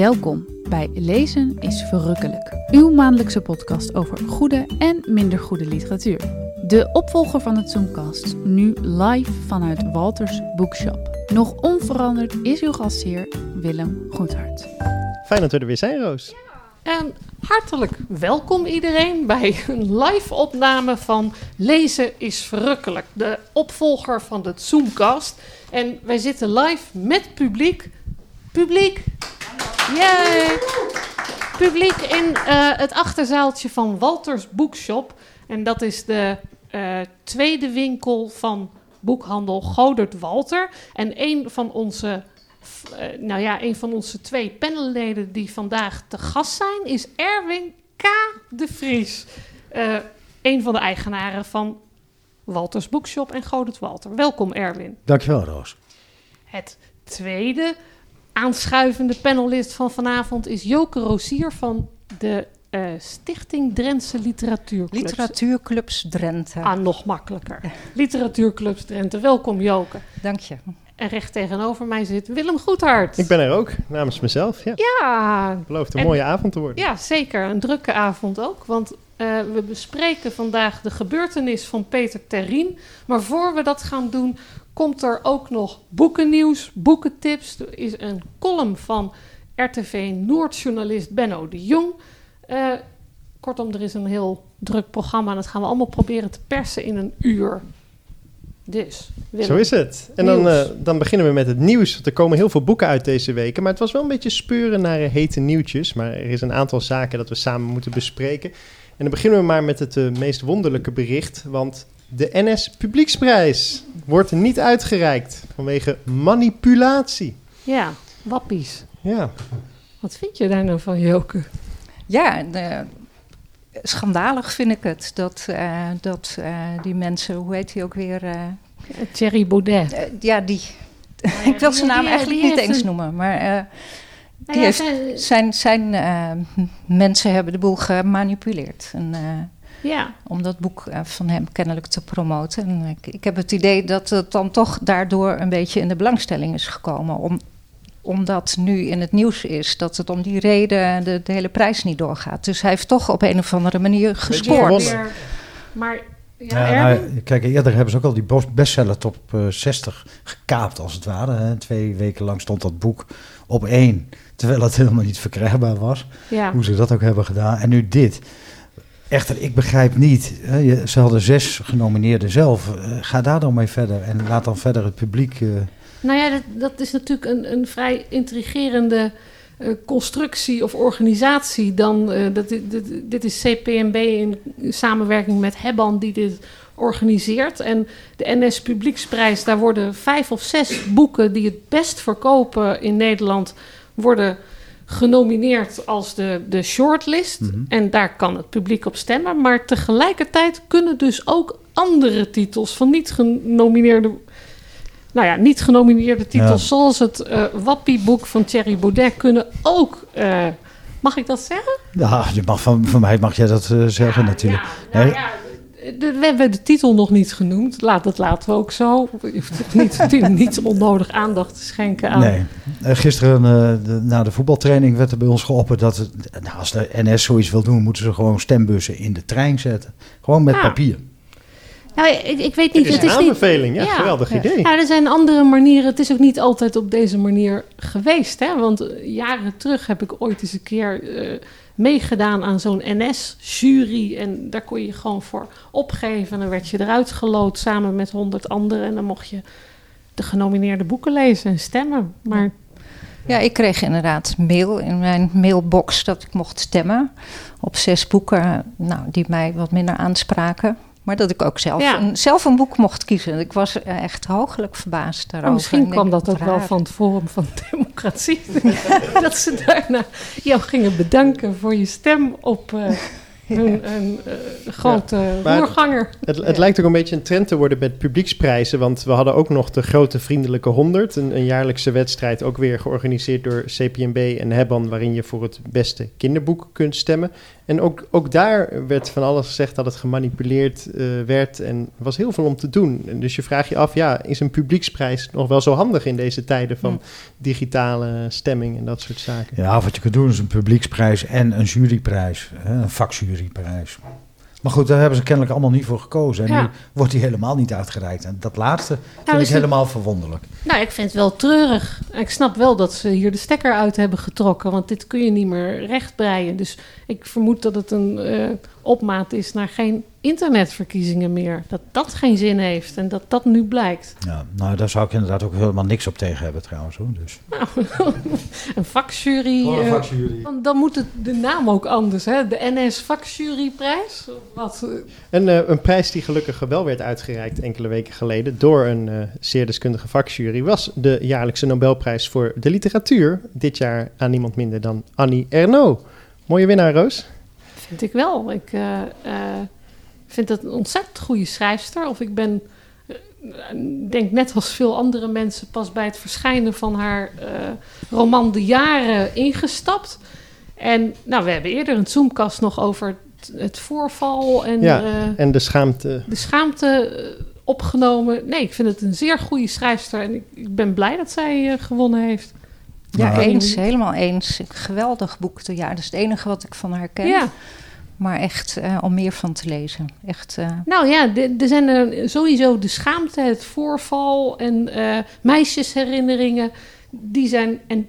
Welkom bij Lezen is Verrukkelijk, uw maandelijkse podcast over goede en minder goede literatuur. De opvolger van het Zoomcast, nu live vanuit Walters Bookshop. Nog onveranderd is uw gastheer Willem Goedhart. Fijn dat we er weer zijn, Roos. En hartelijk welkom iedereen bij een live opname van Lezen is Verrukkelijk, de opvolger van de Zoomcast. En wij zitten live met publiek. Publiek! Yay! Publiek in eh, het achterzaaltje van Walters Bookshop. En dat is de eh, tweede winkel van boekhandel Godert Walter. En een van onze eh, nou ja, een van onze twee panelleden die vandaag te gast zijn is Erwin K. de Vries. Uh, een van de eigenaren van Walters Bookshop en Godert Walter. Welkom Erwin. Dankjewel Roos. Het tweede aanschuivende panelist van vanavond is Joke Rosier van de uh, Stichting Drentse Literatuurclubs. Literatuurclubs Drenthe. Ah, nog makkelijker. Literatuurclubs Drenthe. Welkom Joke. Dank je. En recht tegenover mij zit Willem Goedhart. Ik ben er ook, namens mezelf. Ja. ja. Belooft een mooie avond te worden. Ja, zeker. Een drukke avond ook. Want uh, we bespreken vandaag de gebeurtenis van Peter Terrien. Maar voor we dat gaan doen, komt er ook nog boekennieuws, boekentips. Er is een column van RTV Noordjournalist Benno de Jong. Uh, kortom, er is een heel druk programma. En dat gaan we allemaal proberen te persen in een uur. Dus, Willem. Zo is het. En dan, uh, dan beginnen we met het nieuws. Want er komen heel veel boeken uit deze weken. Maar het was wel een beetje speuren naar hete nieuwtjes. Maar er is een aantal zaken dat we samen moeten bespreken. En dan beginnen we maar met het uh, meest wonderlijke bericht. Want de NS Publieksprijs wordt niet uitgereikt vanwege manipulatie. Ja, wappies. Ja. Wat vind je daar nou van, Joke? Ja, de, schandalig vind ik het dat, uh, dat uh, die mensen, hoe heet die ook weer? Uh, Thierry Baudet. ja, die. ik wil zijn naam eigenlijk niet eens een... noemen, maar die nou ja, heeft, zijn, zijn mensen hebben de boel gemanipuleerd. En, ja. Om dat boek van hem kennelijk te promoten. En ik, ik heb het idee dat het dan toch daardoor een beetje in de belangstelling is gekomen. Om, omdat nu in het nieuws is dat het om die reden de, de hele prijs niet doorgaat. Dus hij heeft toch op een of andere manier gescoord. Maar ja, ja nou, kijk, eerder hebben ze ook al die bestseller top uh, 60 gekaapt, als het ware. Hè. Twee weken lang stond dat boek op één, terwijl het helemaal niet verkrijgbaar was. Ja. Hoe ze dat ook hebben gedaan. En nu dit. Echter, ik begrijp niet. Ze hadden zes genomineerden zelf. Uh, ga daar dan mee verder en laat dan verder het publiek. Uh, nou ja, dat, dat is natuurlijk een, een vrij intrigerende uh, constructie of organisatie. Dan, dat, dit, dit, is CPMB in samenwerking met Hebban die dit organiseert. En de NS Publieksprijs, daar worden vijf of zes boeken die het best verkopen in Nederland, worden genomineerd als de, de shortlist. Mm-hmm. En daar kan het publiek op stemmen. Maar tegelijkertijd kunnen dus ook andere titels van niet genomineerde nou ja, niet genomineerde titels, ja. zoals het uh, Wappie-boek van Thierry Baudet, kunnen ook. Uh, mag ik dat zeggen? Ja, je mag van, van mij mag jij dat uh, zeggen, ja, natuurlijk. Ja, nou, ja, de, we hebben de titel nog niet genoemd. Laat, dat laten we ook zo. Je hoeft niet, niet onnodig aandacht te schenken aan. Nee. gisteren de, na de voetbaltraining werd er bij ons geopperd dat het, nou, als de NS zoiets wil doen, moeten ze gewoon stembussen in de trein zetten. Gewoon met papier. Nou, ik, ik, weet niet. Het is het een is aanbeveling, niet, ja, geweldig idee. Ja, er zijn andere manieren. Het is ook niet altijd op deze manier geweest. Hè? Want jaren terug heb ik ooit eens een keer uh, meegedaan aan zo'n NS-jury. En daar kon je gewoon voor opgeven. En dan werd je eruit gelood samen met honderd anderen. En dan mocht je de genomineerde boeken lezen en stemmen. Maar... Ja, ik kreeg inderdaad mail in mijn mailbox dat ik mocht stemmen op zes boeken nou, die mij wat minder aanspraken. Maar dat ik ook zelf, Ja. een, zelf een boek mocht kiezen. Ik was echt hooglijk verbaasd daarover. Maar misschien Ik kwam dat ook wel van het Forum van Democratie. dat ze daarna jou gingen bedanken voor je stem op eh hun, hun, eh, grote voorganger. Het, het lijkt ook een beetje een trend te worden met publieksprijzen. Want we hadden ook nog de Grote Vriendelijke 100. Een, een jaarlijkse wedstrijd, ook weer georganiseerd door CPMB en Hebban. Waarin je voor het beste kinderboek kunt stemmen. En ook, ook daar werd van alles gezegd dat het gemanipuleerd eh, werd en er was heel veel om te doen. En dus je vraagt je af, ja, is een publieksprijs nog wel zo handig in deze tijden van digitale stemming en dat soort zaken? Ja, wat je kunt doen is een publieksprijs en een juryprijs, hè, een vakjuryprijs. Maar goed, daar hebben ze kennelijk allemaal niet voor gekozen. En Ja. nu wordt die helemaal niet uitgereikt. En dat laatste vind is ik het- helemaal verwonderlijk. Nou, ik vind het wel treurig. Ik snap wel dat ze hier de stekker uit hebben getrokken, want dit kun je niet meer rechtbreien. Dus ik vermoed dat het een eh, opmaat is naar geen internetverkiezingen meer. Dat dat geen zin heeft en dat dat nu blijkt. Ja, nou, daar zou ik inderdaad ook helemaal niks op tegen hebben trouwens. Hoor. Dus. Een vakjury. Een eh, vakjury. dan, dan moet het de naam ook anders, hè? De NS Vakjuryprijs. Wat? eh, En eh, een prijs die gelukkig wel werd uitgereikt enkele weken geleden door een eh, zeer deskundige vakjury was de jaarlijkse Nobelprijs voor de literatuur. Dit jaar aan niemand minder dan Annie Ernaux. Mooie winnaar, Roos. Vind ik wel. Ik eh, eh, vind het een ontzettend goede schrijfster. Of ik ben, eh, denk net als veel andere mensen, pas bij het verschijnen van haar roman De Jaren ingestapt. En nou, we hebben eerder een Zoomcast nog over het, voorval en Ja, En de schaamte. de schaamte opgenomen. Nee, ik vind het een zeer goede schrijfster. En ik, ik ben blij dat zij gewonnen heeft. Ja, Nou, eens, helemaal eens. Geweldig boek. Ja, dat is het enige wat ik van haar ken. Ja. Maar echt eh, om meer van te lezen. Echt, eh, Nou ja, er zijn er sowieso de schaamte, het voorval en eh, meisjesherinneringen. Die zijn. En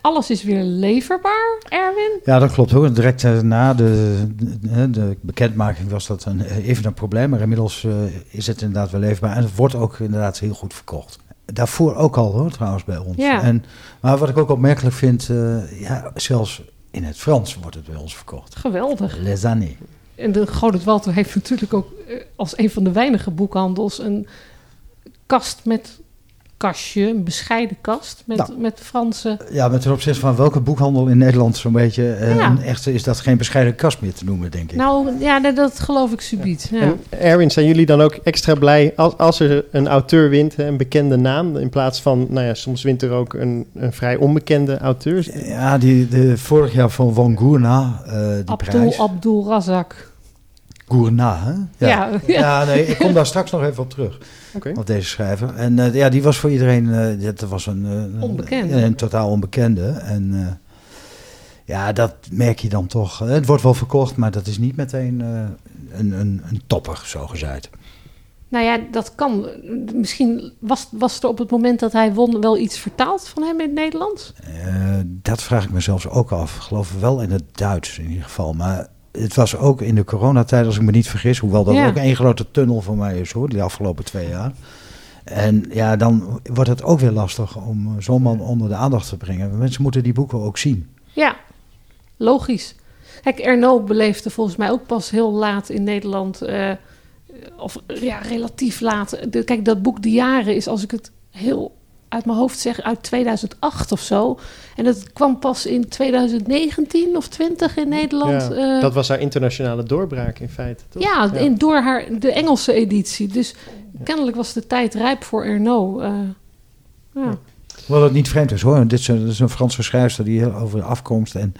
alles is weer leverbaar, Erwin. Ja, dat klopt hoor. Direct na de, de, de bekendmaking was dat een, even een probleem. Maar inmiddels eh, is het inderdaad wel leefbaar. En het wordt ook inderdaad heel goed verkocht. Daarvoor ook al hoor, trouwens bij ons. Ja. En, maar wat ik ook opmerkelijk vind, eh, ja, zelfs in het Frans wordt het bij ons verkocht. Geweldig. Les années. En de Godert Walter heeft natuurlijk ook eh, als een van de weinige boekhandels een kast met kastje, een bescheiden kast met, Nou. met Franse. Ja, met ten opzichte van welke boekhandel in Nederland zo'n beetje eh, Ja. een echte is dat geen bescheiden kast meer te noemen, denk ik. Nou ja, dat, dat geloof ik subiet. Ja. En Erwin, zijn jullie dan ook extra blij als, als er een auteur wint, hè, een bekende naam, in plaats van, nou ja, soms wint er ook een, een vrij onbekende auteur. Ja, die, de, vorig jaar van Van Gourna, eh die Abdul prijs. Abdul Razak. Gourna, hè? Ja, ja. Ja, nee, ik kom daar straks nog even op terug, Oké. op deze schrijver. En eh, ja, die was voor iedereen, eh, dat was een, eh, een, Onbekende. Een, totaal onbekende. En eh, ja, dat merk je dan toch. Het wordt wel verkocht, maar dat is niet meteen eh, een, een, een topper, zo gezegd. Nou ja, dat kan. Misschien was, was er op het moment dat hij won wel iets vertaald van hem in het Nederlands. Eh, dat vraag ik me zelfs ook af. Ik geloof wel in het Duits in ieder geval. Maar het was ook in de coronatijd, als ik me niet vergis. Hoewel dat Ja. ook één grote tunnel voor mij is hoor, die afgelopen twee jaar. En ja, dan wordt het ook weer lastig om eh, zo'n man onder de aandacht te brengen. Mensen moeten die boeken ook zien. Ja, logisch. Kijk, Erno beleefde volgens mij ook pas heel laat in Nederland. eh, of ja, relatief laat. De, kijk, dat boek De Jaren is, als ik het heel uit mijn hoofd zeg, uit 2008 of zo. En dat kwam pas in 2019 of 20 in Nederland. Ja, eh, dat was haar internationale doorbraak in feite, toch? Ja, Ja. In, door haar, de Engelse editie. Dus kennelijk was de tijd rijp voor Erno. eh ja. Hoewel niet vreemd is hoor. Dit is een, dit is een Franse schrijfster die heel over de afkomst en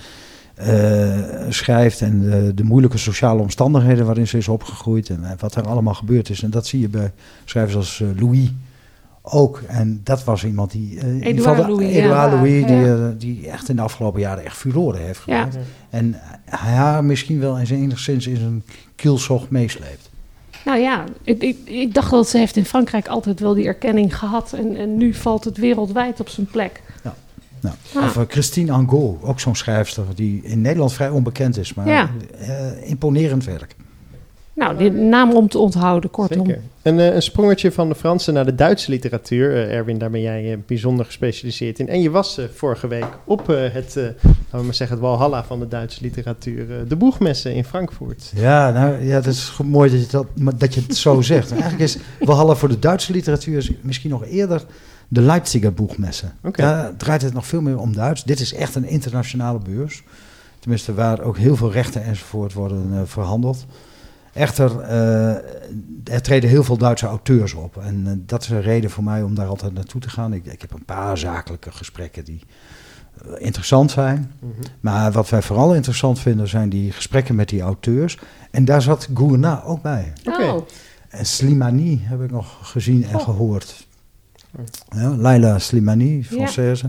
eh, schrijft. En de, de moeilijke sociale omstandigheden waarin ze is opgegroeid. En wat er allemaal gebeurd is. En dat zie je bij schrijvers als Louis ook. En dat was iemand die... ieder Edouard Louis, Edouard ja. Louis, die, Ja. eh, die echt in de afgelopen jaren echt furoren heeft Ja. gemaakt. En haar misschien wel eens enigszins in zijn kielzog meesleept. Nou ja, ik, ik, ik dacht dat ze heeft in Frankrijk altijd wel die erkenning gehad. En, en nu valt het wereldwijd op zijn plek. Nou, Ah. Of eh, Christine Angot, ook zo'n schrijfster die in Nederland vrij onbekend is. Maar Ja. imponerend werk. Nou, die naam om te onthouden, kortom. Zeker. En eh, een sprongetje van de Franse naar de Duitse literatuur. Eh, Erwin, daar ben jij eh, bijzonder gespecialiseerd in. En je was vorige week op eh, het, eh, laten we maar zeggen, het Walhalla van de Duitse literatuur. de Boegmessen in Frankfurt. Ja, nou, ja, dat is goed mooi dat je, dat, dat je het zo zegt. En eigenlijk is Walhalla voor de Duitse literatuur is misschien nog eerder de Leipziger Boegmessen. Oké. Daar draait het nog veel meer om Duits. Dit is echt een internationale beurs. Tenminste, waar ook heel veel rechten enzovoort worden verhandeld. Echter, eh, er treden heel veel Duitse auteurs op. En eh, dat is een reden voor mij om daar altijd naartoe te gaan. Ik, ik heb een paar zakelijke gesprekken die interessant zijn. Mhm. Maar wat wij vooral interessant vinden zijn die gesprekken met die auteurs. En daar zat Gourna ook bij. Oké. Oh, En Slimani heb ik nog gezien en Oh. gehoord. Ja, Laila Slimani, Française.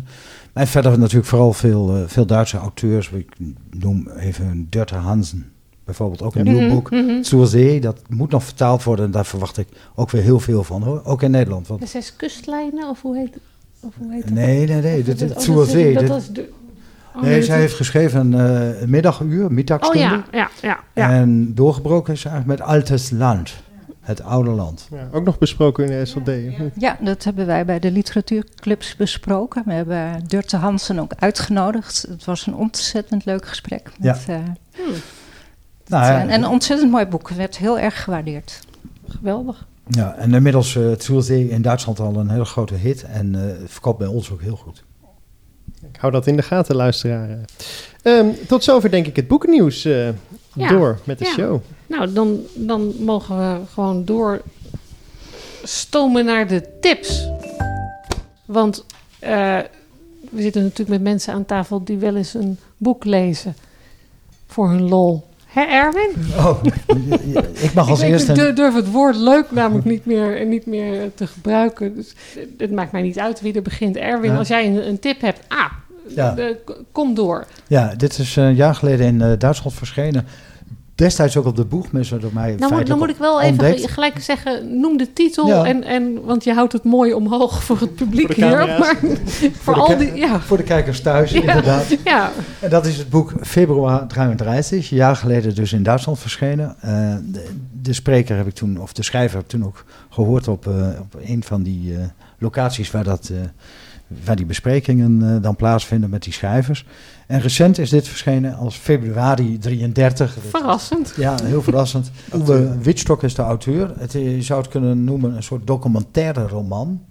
En verder natuurlijk vooral veel, eh, veel Duitse auteurs. Ik noem even Dörte Hansen. Bijvoorbeeld ook een Ja. nieuw Mhm, boek. mhm. Zee, dat moet nog vertaald worden. En daar verwacht ik ook weer heel veel van hoor. Ook in Nederland. Want, De zes kustlijnen, of hoe heet, of hoe heet dat? nee, nee, nee. Dit, dat- dit, oh, dat- was de- oh, nee, zij heeft geschreven een eh, middaguur, Oh middagstunde. ja, ja, ja. ja. En doorgebroken is ze eigenlijk met Altes Land. Het oude land. Ja, ook nog besproken in de SLD. Ja, dat hebben wij bij de literatuurclubs besproken. We hebben Durte Hansen ook uitgenodigd. Het was een ontzettend leuk gesprek. Met, eh, Hmm, Nou, ja, en een ontzettend mooi boek. werd heel erg gewaardeerd. geweldig. Ja, en inmiddels uh, Zur Zee in Duitsland al een hele grote hit. En eh, het verkoopt bij ons ook heel goed. Ik hou dat in de gaten, luisteraar. Ehm, tot zover denk ik het boekennieuws eh, Ja. door met de Ja. show. Nou, dan, dan mogen we gewoon door stomen naar de tips. Want eh, we zitten natuurlijk met mensen aan tafel die wel eens een boek lezen voor hun lol. Hè, Erwin? Oh, ik mag als ik, eerste... ik durf- het woord leuk namelijk niet meer, niet meer te gebruiken. Dus het maakt mij niet uit wie er begint. Erwin, Ja. als jij een, een tip hebt, ah, Ja. eh, kom door. Ja, dit is een jaar geleden in eh, Duitsland verschenen. Destijds ook op de boegmeester door mij Nou, moet, dan moet ik wel even ontdekt. gelijk zeggen, noem de titel. Ja. En, en, want je houdt het mooi omhoog voor het publiek Voor hier. Maar voor de al die, ja. Voor de kijkers thuis, Ja. inderdaad. Ja, En dat is het boek Februar 33, een jaar geleden dus in Duitsland verschenen. Eh, de, de spreker heb ik toen, of de schrijver heb ik toen ook gehoord op, eh, op een van die eh, locaties waar, dat, eh, waar die besprekingen dan plaatsvinden met die schrijvers. En recent is dit verschenen als februari 33. verrassend. Ja, heel verrassend. Uwe Wittstock is de auteur. Het, je zou het kunnen noemen een soort documentaire roman.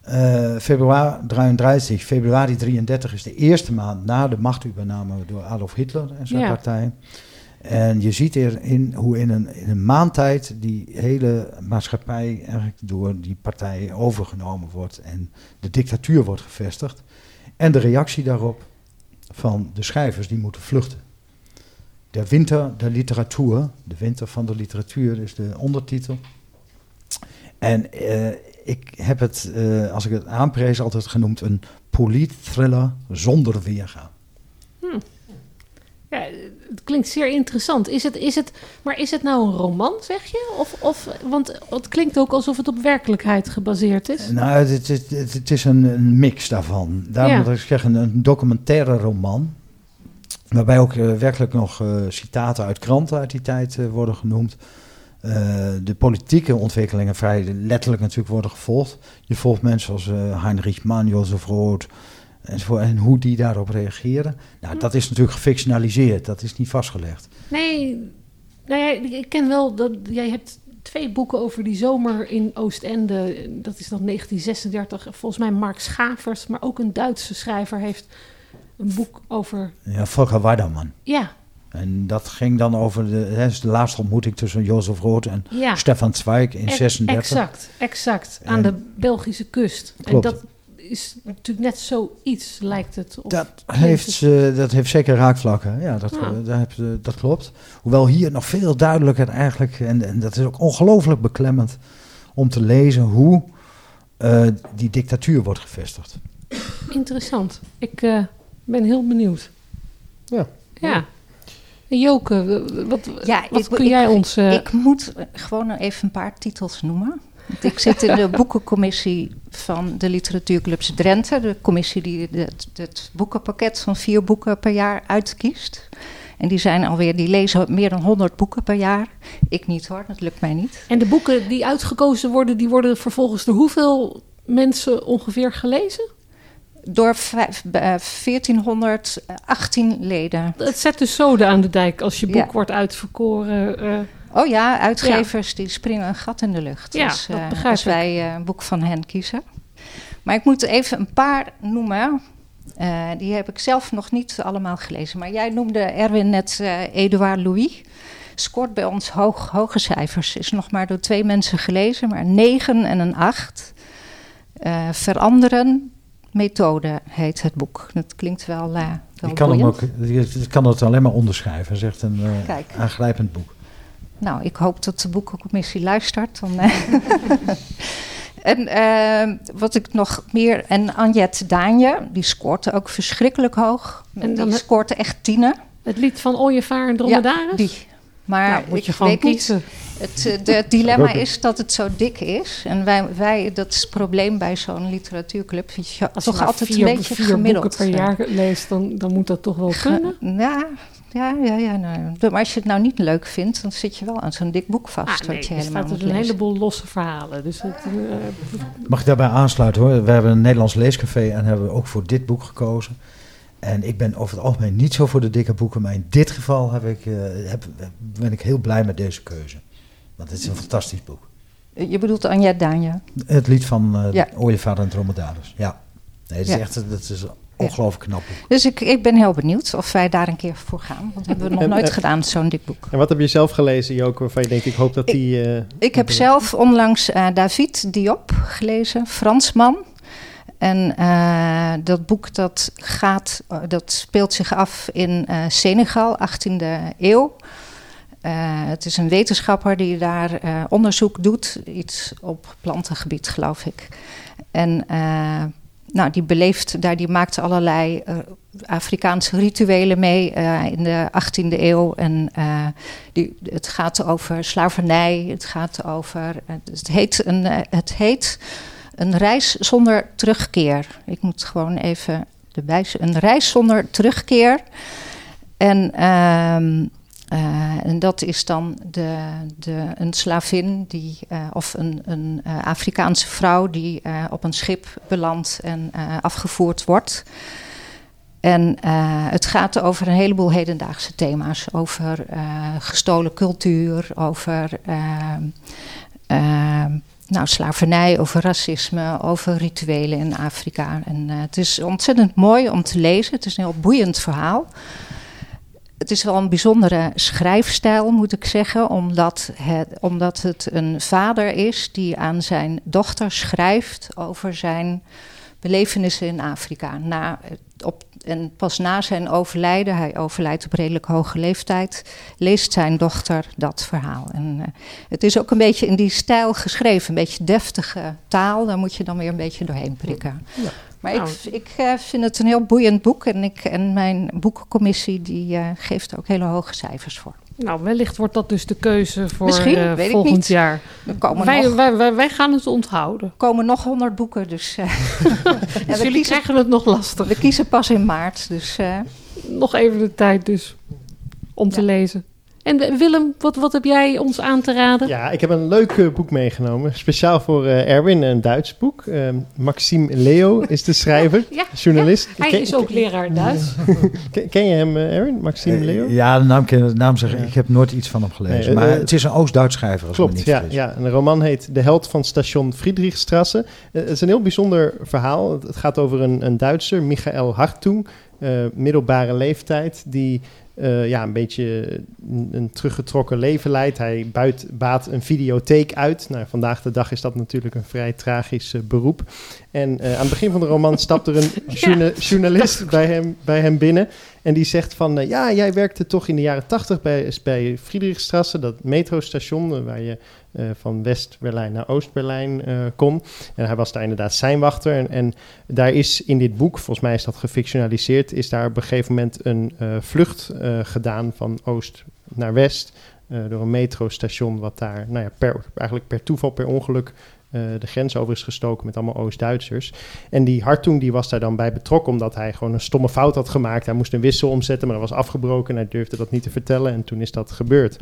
Eh, februari 33, februari 33 is de eerste maand na de machtovername door Adolf Hitler en zijn Ja. partij. En je ziet erin hoe in een, in een maand tijd die hele maatschappij eigenlijk door die partij overgenomen wordt en de dictatuur wordt gevestigd. En de reactie daarop van de schrijvers die moeten vluchten. De winter der literatuur, de winter van de literatuur is de ondertitel. En eh, ik heb het, eh, als ik het aanprees, altijd genoemd een politthriller zonder weerga. Ja, het klinkt zeer interessant. Is het, is het, maar is het nou een roman, zeg je? Of, of, want het klinkt ook alsof het op werkelijkheid gebaseerd is. Nou, het, het, het, het is een, een mix daarvan. Daarom Ja. dat ik zeg een, documentaire roman. Waarbij ook eh, werkelijk nog eh, citaten uit kranten uit die tijd eh, worden genoemd. De politieke ontwikkelingen vrij letterlijk natuurlijk worden gevolgd. Je volgt mensen als Heinrich Mann, Jozef Roth enzovoort. En hoe die daarop reageren. Nou, dat is natuurlijk gefictionaliseerd. Dat is niet vastgelegd. Nee, nou ja, ik ken wel dat jij hebt twee boeken over die zomer in Oostende. Dat is dan 1936. Volgens mij Mark Schavers, maar ook een Duitse schrijver heeft een boek over. Ja, Volker Weiderman. Ja, En dat ging dan over de, hè, is de laatste ontmoeting tussen Jozef Roth en ja. Stefan Zweig in Ex- 36. Exact, exact. En- Aan de Belgische kust. Klopt. En dat is natuurlijk net zoiets, lijkt het. Of, Dat heeft, eh, dat heeft zeker raakvlakken. Ja, dat, Ja. eh, daar heb, je- dat klopt. Hoewel hier nog veel duidelijker eigenlijk, en, en dat is ook ongelooflijk beklemmend om te lezen hoe eh, die dictatuur wordt gevestigd. Interessant. Ik eh, ben heel benieuwd. Ja. Ja. Joke, wat, Ja, wat ik- kun ik- jij ons... eh, Ik moet gewoon even een paar titels noemen. Ik zit in de boekencommissie van de literatuurclubs Drenthe. De commissie die het, het boekenpakket van vier boeken per jaar uitkiest. En die zijn alweer, die lezen meer dan 100 boeken per jaar. Ik niet hoor, dat lukt mij niet. En de boeken die uitgekozen worden, die worden vervolgens door hoeveel mensen ongeveer gelezen? Door vijf, eh, 1418 leden. Het zet dus zoden aan de dijk als je boek Ja. wordt uitverkoren. eh. Oh ja, uitgevers die springen een gat in de lucht. Ja, als, dat eh, als ik. wij eh, een boek van hen kiezen. Maar ik moet even een paar noemen. Eh, die heb ik zelf nog niet allemaal gelezen. Maar jij noemde Erwin net eh Edouard Louis. Scoort bij ons hoog, hoge cijfers. Is nog maar door twee mensen gelezen, maar negen en een acht. Eh, veranderen methode heet het boek. Dat klinkt wel, uh, wel ik kan, hem ook, je kan het alleen maar onderschrijven. Het is echt een eh, aangrijpend boek. Nou, ik hoop dat de boekencommissie luistert. Dan, eh. en eh, wat ik nog meer... En Anjet Daanje, die scoort ook verschrikkelijk hoog. En dan die he- scoort echt tienen. Het lied van Ooievaar en Dromedaris? Die. Maar nou, moet je gewoon weet niet, het, eh, de, het dilemma is dat het zo dik is. En wij, wij dat is het probleem bij zo'n literatuurclub. Dat je Als je toch altijd vier, een beetje vier gemiddeld boeken per eh, jaar leest, dan, dan moet dat toch wel kunnen? Ja, ja, ja. ja nou, maar als je het nou niet leuk vindt, dan zit je wel aan zo'n dik boek vast. Ah, nee, wat je er helemaal staat dus een lezen. heleboel losse verhalen. Dus het, eh, Mag ik daarbij aansluiten hoor? We hebben een Nederlands leescafé en hebben ook voor dit boek gekozen. En ik ben over het algemeen niet zo voor de dikke boeken, maar in dit geval heb ik, eh, heb, ben ik heel blij met deze keuze. Want het is een fantastisch boek. Je bedoelt Anja Daanje. Het lied van eh Ja. Ooievaar en Dromedaris. Ja. Nee, het is Ja. echt dat is ongelooflijk knap boek. Dus ik, ik ben heel benieuwd of wij daar een keer voor gaan. Want dat hebben we nog En, nooit eh, gedaan, zo'n dik boek. En wat heb je zelf gelezen, Joke, waarvan je denkt, ik hoop dat Ik- die... eh, Ik heb zelf onlangs eh, David Diop gelezen, Fransman. En eh, dat boek dat gaat, dat speelt zich af in eh, Senegal, 18e eeuw. Eh, het is een wetenschapper die daar eh, onderzoek doet, iets op plantengebied, geloof ik. En eh, nou, die beleeft daar, die maakt allerlei eh, Afrikaanse rituelen mee eh, in de 18e eeuw. En eh, die, het gaat over slavernij, het gaat over. het, heet een, het heet een reis zonder terugkeer. Ik moet gewoon even erbij Een reis zonder terugkeer. En, eh, en dat is dan de, de, een slavin die, eh, of een, een eh, Afrikaanse vrouw die op een schip belandt en afgevoerd wordt. En het gaat over een heleboel hedendaagse thema's. Over gestolen cultuur, over ehm, ehm, nou, slavernij, over racisme, over rituelen in Afrika. En het is ontzettend mooi om te lezen. Het is een heel boeiend verhaal. Het is wel een bijzondere schrijfstijl, moet ik zeggen, omdat het, omdat het een vader is die aan zijn dochter schrijft over zijn belevenissen in Afrika. Na, op, en pas na zijn overlijden, hij overlijdt op redelijk hoge leeftijd, leest zijn dochter dat verhaal. En uh, het is ook een beetje in die stijl geschreven, een beetje deftige taal, daar moet je dan weer een beetje doorheen prikken. Ja. Maar Nou. ik, ik uh, vind het een heel boeiend boek en, ik, en mijn boekencommissie die uh, geeft er ook hele hoge cijfers voor. Nou, wellicht wordt dat dus de keuze voor uh, weet ik volgend niet. jaar. Er komen, Wij, nog, wij, wij, wij gaan het onthouden. komen nog honderd boeken, dus, Dus we, jullie kiezen, krijgen het nog lastig. we kiezen pas in maart. Dus, Nog even de tijd dus om te lezen. En Willem, wat, wat heb jij ons aan te raden? Ja, ik heb een leuk eh, boek meegenomen. Speciaal voor eh, Erwin, een Duits boek. Eh, Maxime Leo is de schrijver, Ja, journalist. Hij Ken- is ook leraar Duits. Ken, ken je hem, eh, Erwin? Maxime Leo? Ja, de naam, ken- de naam zeg ik. Ja. Ik heb nooit iets van hem gelezen. Nee, maar het is een Oost-Duits schrijver. Als Klopt, niet ja, ja. En de roman heet De Held van Station Friedrichstrasse. Het is een heel bijzonder verhaal. Het, het gaat over een, een Duitser, Michael Hartung, eh, middelbare leeftijd, die eh, ja, een beetje een, teruggetrokken leven leidt. Hij buit, baat een videotheek uit. Nou, vandaag de dag is dat natuurlijk een vrij tragisch eh, beroep. En eh, aan het begin van de roman stapt er een journa- journalist bij hem, bij hem binnen. En die zegt van, eh, ja, jij werkte toch in de jaren tachtig bij, bij Friedrichstrasse, dat metrostation eh, waar je van West-Berlijn naar Oost-Berlijn kon. En hij was daar inderdaad seinwachter. En, en daar is in dit boek, volgens mij is dat gefictionaliseerd, is daar op een gegeven moment een vlucht gedaan van Oost naar West. door een metrostation wat daar nou ja, per, eigenlijk per toeval, per ongeluk eh, de grens over is gestoken met allemaal Oost-Duitsers. En die Hartung die was daar dan bij betrokken omdat hij gewoon een stomme fout had gemaakt. Hij moest een wissel omzetten, maar dat was afgebroken en hij durfde dat niet te vertellen. En toen is dat gebeurd.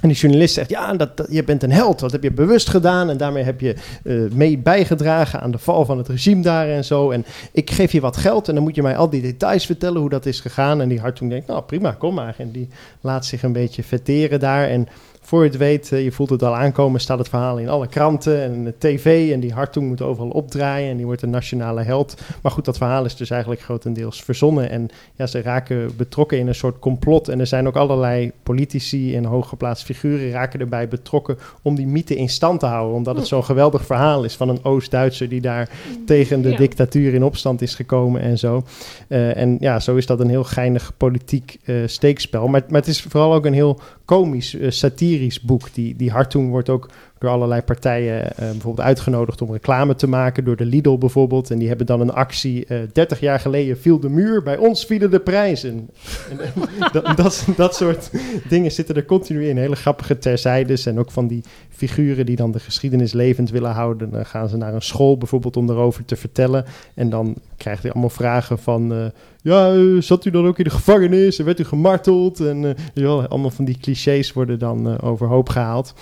En die journalist zegt, ja, dat, je bent een held. Dat heb je bewust gedaan en daarmee heb je eh, mee bijgedragen aan de val van het regime daar en zo. En ik geef je wat geld en dan moet je mij al die details vertellen hoe dat is gegaan. En die Hartung denkt, nou prima, kom maar. En die laat zich een beetje vetteren daar. En voor je het weet, eh, je voelt het al aankomen, staat het verhaal in alle kranten en de tv. En die Hartung moet overal opdraaien en die wordt een nationale held. Maar goed, dat verhaal is dus eigenlijk grotendeels verzonnen. En ja, ze raken betrokken in een soort complot. En er zijn ook allerlei politici en hooggeplaatste figuren raken erbij betrokken om die mythe in stand te houden. Omdat het zo'n geweldig verhaal is van een Oost-Duitser die daar tegen de Ja. dictatuur in opstand is gekomen en zo. Eh, en ja, zo is dat een heel geinig politiek eh, steekspel. Maar, maar het is vooral ook een heel komisch, satirisch boek. Die, die Hartung wordt ook door allerlei partijen eh, bijvoorbeeld uitgenodigd om reclame te maken. Door de Lidl bijvoorbeeld. En die hebben dan een actie. eh 30 jaar geleden viel de muur, bij ons vielen de prijzen. En, eh, dat, dat, soort dingen zitten er continu in. Hele grappige terzijdes. En ook van die figuren die dan de geschiedenis levend willen houden. Dan gaan ze naar een school bijvoorbeeld om erover te vertellen. En dan krijgt hij allemaal vragen van... eh, ja, eh, zat u dan ook in de gevangenis en werd u gemarteld? En eh, ja, allemaal van die clichés worden dan eh, overhoop gehaald.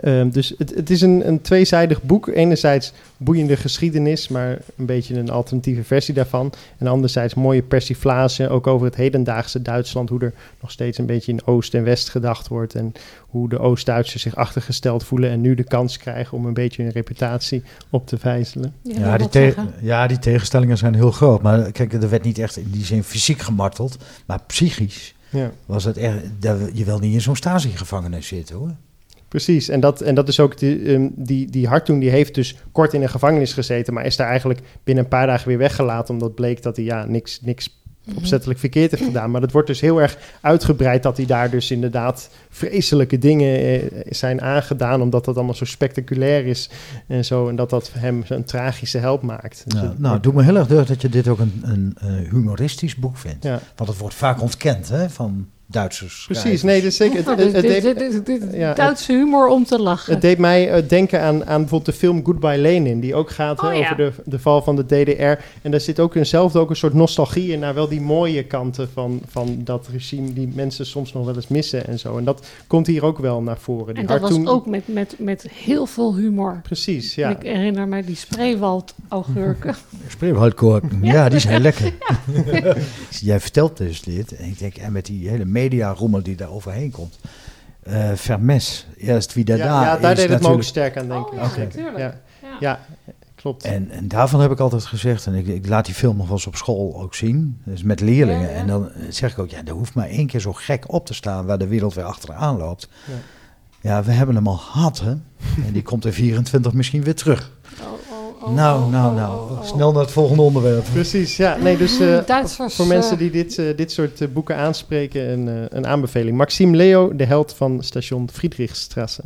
Ehm, dus het, het is een, een tweezijdig boek. Enerzijds boeiende geschiedenis, maar een beetje een alternatieve versie daarvan. En anderzijds mooie persiflage, ook over het hedendaagse Duitsland. Hoe er nog steeds een beetje in Oost en West gedacht wordt. En hoe de Oost-Duitsers zich achtergesteld voelen en nu de kans krijgen om een beetje hun reputatie op te vijzelen. Ja, die te- ja, die tegenstellingen zijn heel groot. Maar kijk, er werd niet echt in die zin fysiek gemarteld. Maar psychisch Ja. was het echt... dat- Je wil niet in zo'n stasi-gevangenis zitten, hoor. Precies, en dat, en dat is ook die, ehm, die, die Hartung, die heeft dus kort in een gevangenis gezeten, maar is daar eigenlijk binnen een paar dagen weer weggelaten, omdat bleek dat hij ja, niks, niks Mhm. opzettelijk verkeerd heeft gedaan. Maar dat wordt dus heel erg uitgebreid dat hij daar dus inderdaad vreselijke dingen eh, zijn aangedaan, omdat dat allemaal zo spectaculair is en zo, en dat dat hem een tragische held maakt. Dus Ja, nou, wordt- het doet me heel erg deugd dat je dit ook een, een eh, humoristisch boek vindt. ja, Want het wordt vaak ontkend, hè, van Duitsers. precies, nee, dat is zeker. Het, het, het deed- dit- ja, Duitse humor om te lachen. Het deed mij eh, denken aan, aan bijvoorbeeld de film Goodbye Lenin, die ook gaat hè, Oh, ja. over de, de val van de DDR. En daar zit ook eenzelfde ook een soort nostalgie in naar wel die mooie kanten van, van dat regime die mensen soms nog wel eens missen en zo. En dat komt hier ook wel naar voren. Die en dat was ook met, met, met heel veel humor. Precies, ja. Ik herinner mij die Spreewald-augurken. Spreeuwhoutkorken, ja, die zijn lekker. Jij vertelt dus dit. En ik denk, en met die hele media-rommel die daar overheen komt. eh Vermes, eerst wie daar ja, daar ja, daar is deed het me ook natuurlijk- sterk aan denken. Oh, ja. Ja, Ja. ja, klopt. En, en daarvan heb ik altijd gezegd, en ik, ik laat die film nog wel eens op school ook zien, dus met leerlingen. Ja, ja. En dan zeg ik ook, ja, er hoeft maar één keer zo gek op te staan waar de wereld weer achteraan loopt. Ja. Ja, we hebben hem al gehad, hè. En die komt in 24 misschien weer terug. Oh, oh, nou, oh, nou, oh, nou. oh, oh. Snel naar het volgende onderwerp. Precies, ja. Nee, dus eh, Duitsers, voor mensen eh, die dit, eh, dit soort eh, boeken aanspreken, een, eh, een aanbeveling. Maxime Leo, de held van station Friedrichstrasse.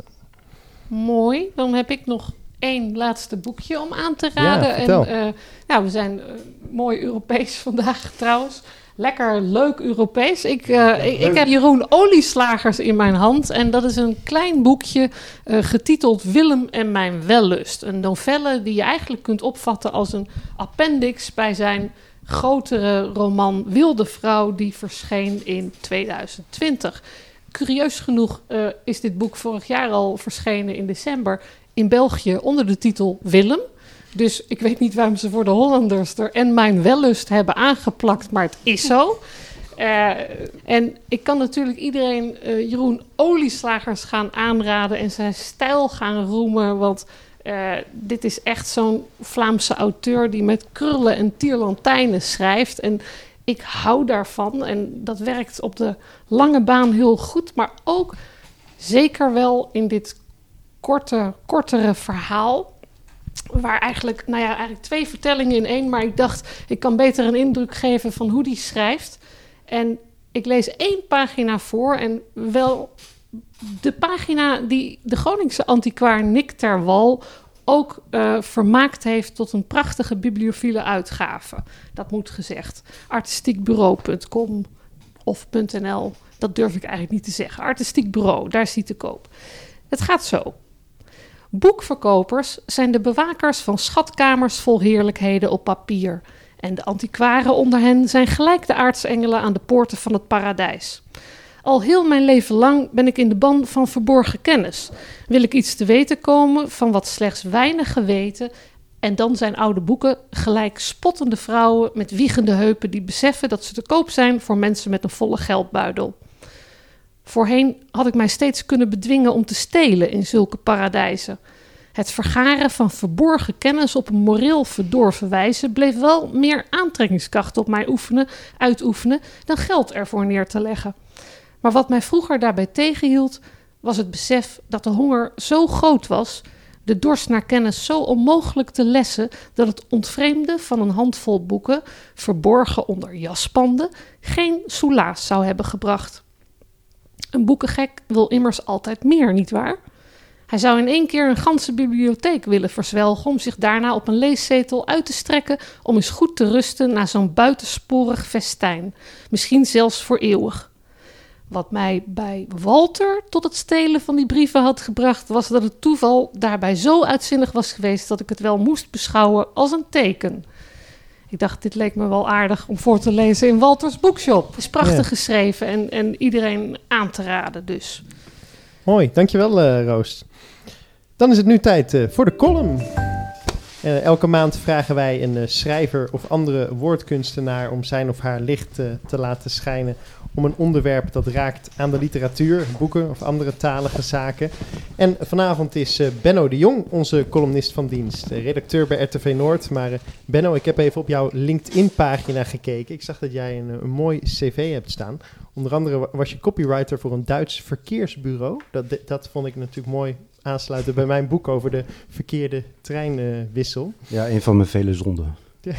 Mooi. Dan heb ik nog één laatste boekje om aan te raden. vertel. en, eh, nou, we zijn eh, mooi Europees vandaag trouwens. Lekker leuk Europees. Ik, eh, ik, ik heb Jeroen Olieslagers in mijn hand. En dat is een klein boekje eh, getiteld Willem en mijn wellust. Een novelle die je eigenlijk kunt opvatten als een appendix bij zijn grotere roman Wilde Vrouw, die verscheen in 2020. Curieus genoeg eh, is dit boek vorig jaar al verschenen in december in België onder de titel Willem. Dus ik weet niet waarom ze voor de Hollanders er en mijn wellust hebben aangeplakt, maar het is zo. Eh, en ik kan natuurlijk iedereen eh, Jeroen Olieslagers gaan aanraden en zijn stijl gaan roemen. Want eh, dit is echt zo'n Vlaamse auteur die met krullen en tierlantijnen schrijft. En ik hou daarvan. En dat werkt op de lange baan heel goed. Maar ook zeker wel in dit korte, kortere verhaal. Waar eigenlijk, nou ja, eigenlijk twee vertellingen in één. Maar ik dacht, ik kan beter een indruk geven van hoe die schrijft. En ik lees één pagina voor. En wel de pagina die de Groningse antiquaar Nick ter Wal ook eh, vermaakt heeft tot een prachtige bibliophile uitgave. Dat moet gezegd. Artistiekbureau.com of .nl, dat durf ik eigenlijk niet te zeggen. Artistiek Bureau, daar die te koop. Het gaat zo. Boekverkopers zijn de bewakers van schatkamers vol heerlijkheden op papier. En de antiquaren onder hen zijn gelijk de aartsengelen aan de poorten van het paradijs. Al heel mijn leven lang ben ik in de ban van verborgen kennis. Wil ik iets te weten komen van wat slechts weinigen weten, en dan zijn oude boeken gelijk spottende vrouwen met wiegende heupen die beseffen dat ze te koop zijn voor mensen met een volle geldbuidel. Voorheen had ik mij steeds kunnen bedwingen om te stelen in zulke paradijzen. Het vergaren van verborgen kennis op een moreel verdorven wijze bleef wel meer aantrekkingskracht op mij oefenen, uitoefenen dan geld ervoor neer te leggen. Maar wat mij vroeger daarbij tegenhield, was het besef dat de honger zo groot was, de dorst naar kennis zo onmogelijk te lessen, dat het ontvreemden van een handvol boeken, verborgen onder jaspanden, geen soelaas zou hebben gebracht. Een boekengek wil immers altijd meer, nietwaar? Hij zou in één keer een ganse bibliotheek willen verzwelgen om zich daarna op een leeszetel uit te strekken om eens goed te rusten na zo'n buitensporig festijn, misschien zelfs voor eeuwig. Wat mij bij Walter tot het stelen van die brieven had gebracht, was dat het toeval daarbij zo uitzinnig was geweest dat ik het wel moest beschouwen als een teken. Ik dacht, dit leek me wel aardig om voor te lezen in Walters Boekshop. Het is prachtig Ja. geschreven en, en iedereen aan te raden dus. Mooi, dankjewel eh Roos. Dan is het nu tijd eh, voor de column. Eh, elke maand vragen wij een eh, schrijver of andere woordkunstenaar om zijn of haar licht eh, te laten schijnen om een onderwerp dat raakt aan de literatuur, boeken of andere talige zaken. En vanavond is Benno de Jong, onze columnist van dienst, redacteur bij RTV Noord. Maar Benno, ik heb even op jouw LinkedIn-pagina gekeken. Ik zag dat jij een, een mooi cv hebt staan. Onder andere wa- was je copywriter voor een Duits verkeersbureau. Dat, dat vond ik natuurlijk mooi aansluiten bij mijn boek over de verkeerde treinwissel. Ja, een van mijn vele zonden.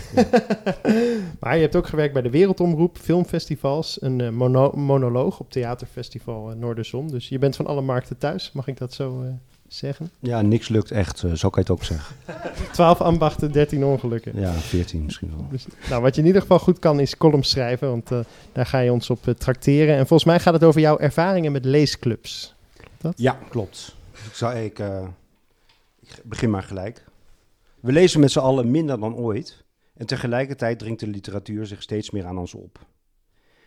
maar je hebt ook gewerkt bij de Wereldomroep, filmfestivals, een eh, mono- monoloog op theaterfestival eh, Noorderzon. Dus je bent van alle markten thuis, mag ik dat zo eh, zeggen? Ja, niks lukt echt, zo kan je het ook zeggen. 12 ambachten, 13 ongelukken. Ja, 14 misschien wel. Dus, nou, wat je in ieder geval goed kan is columns schrijven, want eh, daar ga je ons op eh, trakteren. En volgens mij gaat het over jouw ervaringen met leesclubs. Ja, klopt. Ik, zou, ik, eh, ik begin maar gelijk. We lezen met z'n allen minder dan ooit. En tegelijkertijd dringt de literatuur zich steeds meer aan ons op.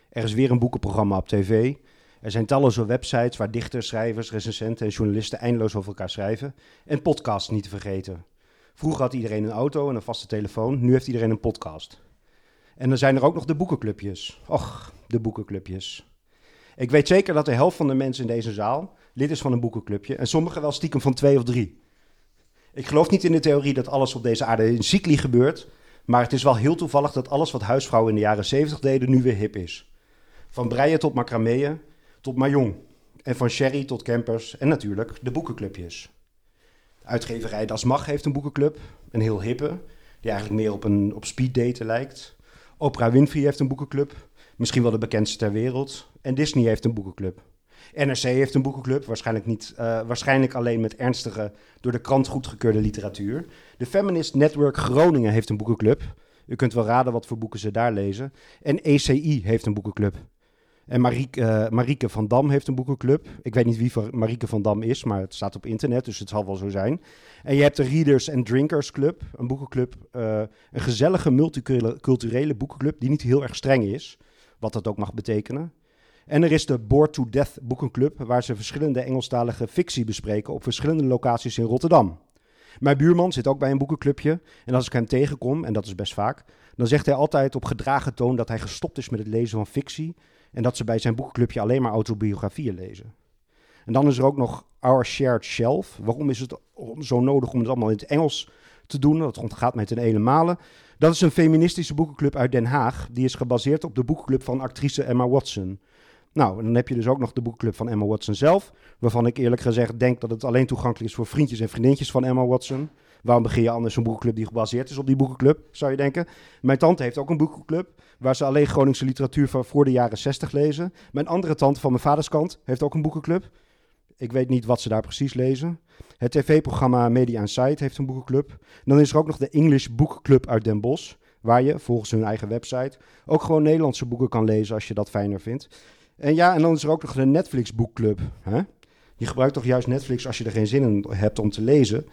Er is weer een boekenprogramma op tv. Er zijn talloze websites waar dichters, schrijvers, recensenten en journalisten eindeloos over elkaar schrijven. En podcasts niet te vergeten. Vroeger had iedereen een auto en een vaste telefoon. Nu heeft iedereen een podcast. En dan zijn er ook nog de boekenclubjes. Och, de boekenclubjes. Ik weet zeker dat de helft van de mensen in deze zaal lid is van een boekenclubje en sommigen wel stiekem van twee of drie. Ik geloof niet in de theorie dat alles op deze aarde in cycli gebeurt, maar het is wel heel toevallig dat alles wat huisvrouwen in de jaren 70 deden nu weer hip is. Van breien tot macrameën tot mahjong. En van sherry tot campers en natuurlijk de boekenclubjes. Uitgeverij Das Mag heeft een boekenclub, een heel hippe, die eigenlijk meer op, een, op speeddaten lijkt. Oprah Winfrey heeft een boekenclub, misschien wel de bekendste ter wereld. En Disney heeft een boekenclub. NRC heeft een boekenclub, waarschijnlijk, niet, eh, waarschijnlijk alleen met ernstige, door de krant goedgekeurde literatuur. De Feminist Network Groningen heeft een boekenclub. U kunt wel raden wat voor boeken ze daar lezen. En ECI heeft een boekenclub. En Marieke, eh, Marieke van Dam heeft een boekenclub. Ik weet niet wie Marieke van Dam is, maar het staat op internet, dus het zal wel zo zijn. En je hebt de Readers and Drinkers Club, een boekenclub. eh, een gezellige multiculturele boekenclub die niet heel erg streng is, wat dat ook mag betekenen. En er is de Bored to Death Boekenclub, waar ze verschillende Engelstalige fictie bespreken op verschillende locaties in Rotterdam. Mijn buurman zit ook bij een boekenclubje. En als ik hem tegenkom, en dat is best vaak, dan zegt hij altijd op gedragen toon dat hij gestopt is met het lezen van fictie. En dat ze bij zijn boekenclubje alleen maar autobiografieën lezen. En dan is er ook nog Our Shared Shelf. Waarom is het zo nodig om het allemaal in het Engels te doen? Dat ontgaat mij ten ene male. Dat is een feministische boekenclub uit Den Haag. Die is gebaseerd op de boekenclub van actrice Emma Watson. Nou, en dan heb je dus ook nog de boekenclub van Emma Watson zelf. Waarvan ik eerlijk gezegd denk dat het alleen toegankelijk is voor vriendjes en vriendinnetjes van Emma Watson. Waarom begin je anders een boekenclub die gebaseerd is op die boekenclub, zou je denken? Mijn tante heeft ook een boekenclub waar ze alleen Groningse literatuur van voor de jaren 60 lezen. Mijn andere tante van mijn vaders kant heeft ook een boekenclub. Ik weet niet wat ze daar precies lezen. Het tv-programma Media Insight heeft een boekenclub. En dan is er ook nog de English Book Club uit Den Bosch. Waar je, volgens hun eigen website, ook gewoon Nederlandse boeken kan lezen als je dat fijner vindt. En ja, en dan is er ook nog de Netflix Boekclub. Hè? Je gebruikt toch juist Netflix als je er geen zin in hebt om te lezen.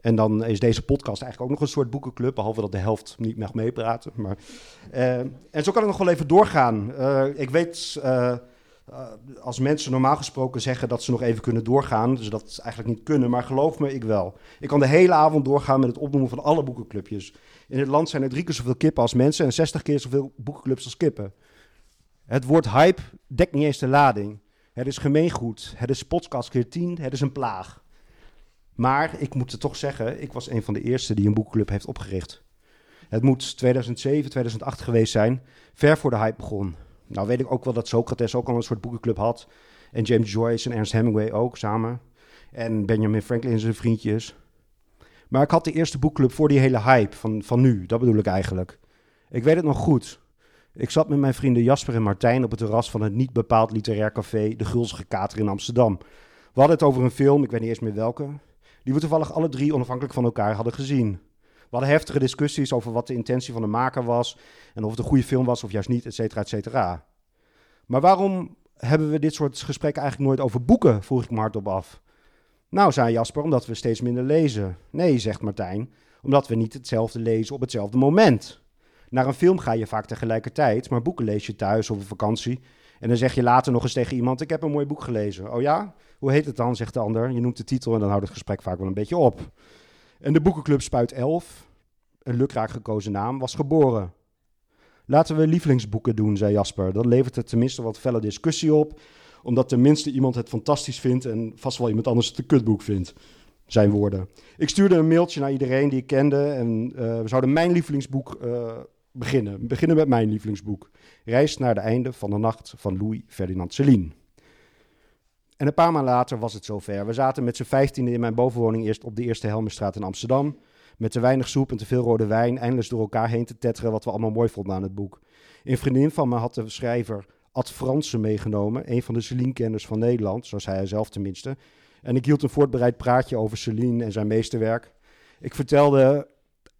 En dan is deze podcast eigenlijk ook nog een soort boekenclub, behalve dat de helft niet mag meepraten. Maar, eh, en zo kan ik nog wel even doorgaan. Eh, ik weet, eh, als mensen normaal gesproken zeggen dat ze nog even kunnen doorgaan, dus dat eigenlijk niet kunnen, maar geloof me, ik wel. Ik kan de hele avond doorgaan met het opnoemen van alle boekenclubjes. In het land zijn er drie keer zoveel kippen als mensen en 60 keer zoveel boekenclubs als kippen. Het woord hype dekt niet eens de lading. Het is gemeengoed. Het is podcast keer 10. Het is een plaag. Maar ik moet het toch zeggen, ik was een van de eerste die een boekclub heeft opgericht. Het moet 2007, 2008 geweest zijn, ver voor de hype begon. Nou weet ik ook wel dat Socrates ook al een soort boekenclub had. En James Joyce en Ernst Hemingway ook samen. En Benjamin Franklin en zijn vriendjes. Maar ik had de eerste boekclub voor die hele hype van, van nu. Dat bedoel ik eigenlijk. Ik weet het nog goed. Ik zat met mijn vrienden Jasper en Martijn op het terras van het niet bepaald literair café De Gulzige Kater in Amsterdam. We hadden het over een film, ik weet niet eens meer welke, die we toevallig alle drie onafhankelijk van elkaar hadden gezien. We hadden heftige discussies over wat de intentie van de maker was en of het een goede film was of juist niet, et cetera, et cetera. Maar waarom hebben we dit soort gesprekken eigenlijk nooit over boeken, vroeg ik me hardop af. Nou, zei Jasper, omdat we steeds minder lezen. Nee, zegt Martijn, omdat we niet hetzelfde lezen op hetzelfde moment. Naar een film ga je vaak tegelijkertijd, maar boeken lees je thuis of op vakantie. En dan zeg je later nog eens tegen iemand: Ik heb een mooi boek gelezen. Oh ja? Hoe heet het dan? zegt de ander. Je noemt de titel en dan houdt het gesprek vaak wel een beetje op. En de boekenclub Spuit 11, een lukraak gekozen naam, was geboren. Laten we lievelingsboeken doen, zei Jasper. Dan levert het tenminste wat felle discussie op, omdat tenminste iemand het fantastisch vindt en vast wel iemand anders het een kutboek vindt. Zijn woorden. Ik stuurde een mailtje naar iedereen die ik kende en uh, we zouden mijn lievelingsboek uh, beginnen. Beginnen met mijn lievelingsboek. Reis naar de einde van de nacht van Louis Ferdinand Céline. En een paar maanden later was het zover. We zaten met z'n vijftiende in mijn bovenwoning eerst op de Eerste Helmerstraat in Amsterdam. Met te weinig soep en te veel rode wijn, eindeloos door elkaar heen te tetteren wat we allemaal mooi vonden aan het boek. Een vriendin van me had de schrijver Ad Fransen meegenomen, een van de Celine-kenners van Nederland, zoals hij zelf tenminste. En ik hield een voortbereid praatje over Celine en zijn meesterwerk. Ik vertelde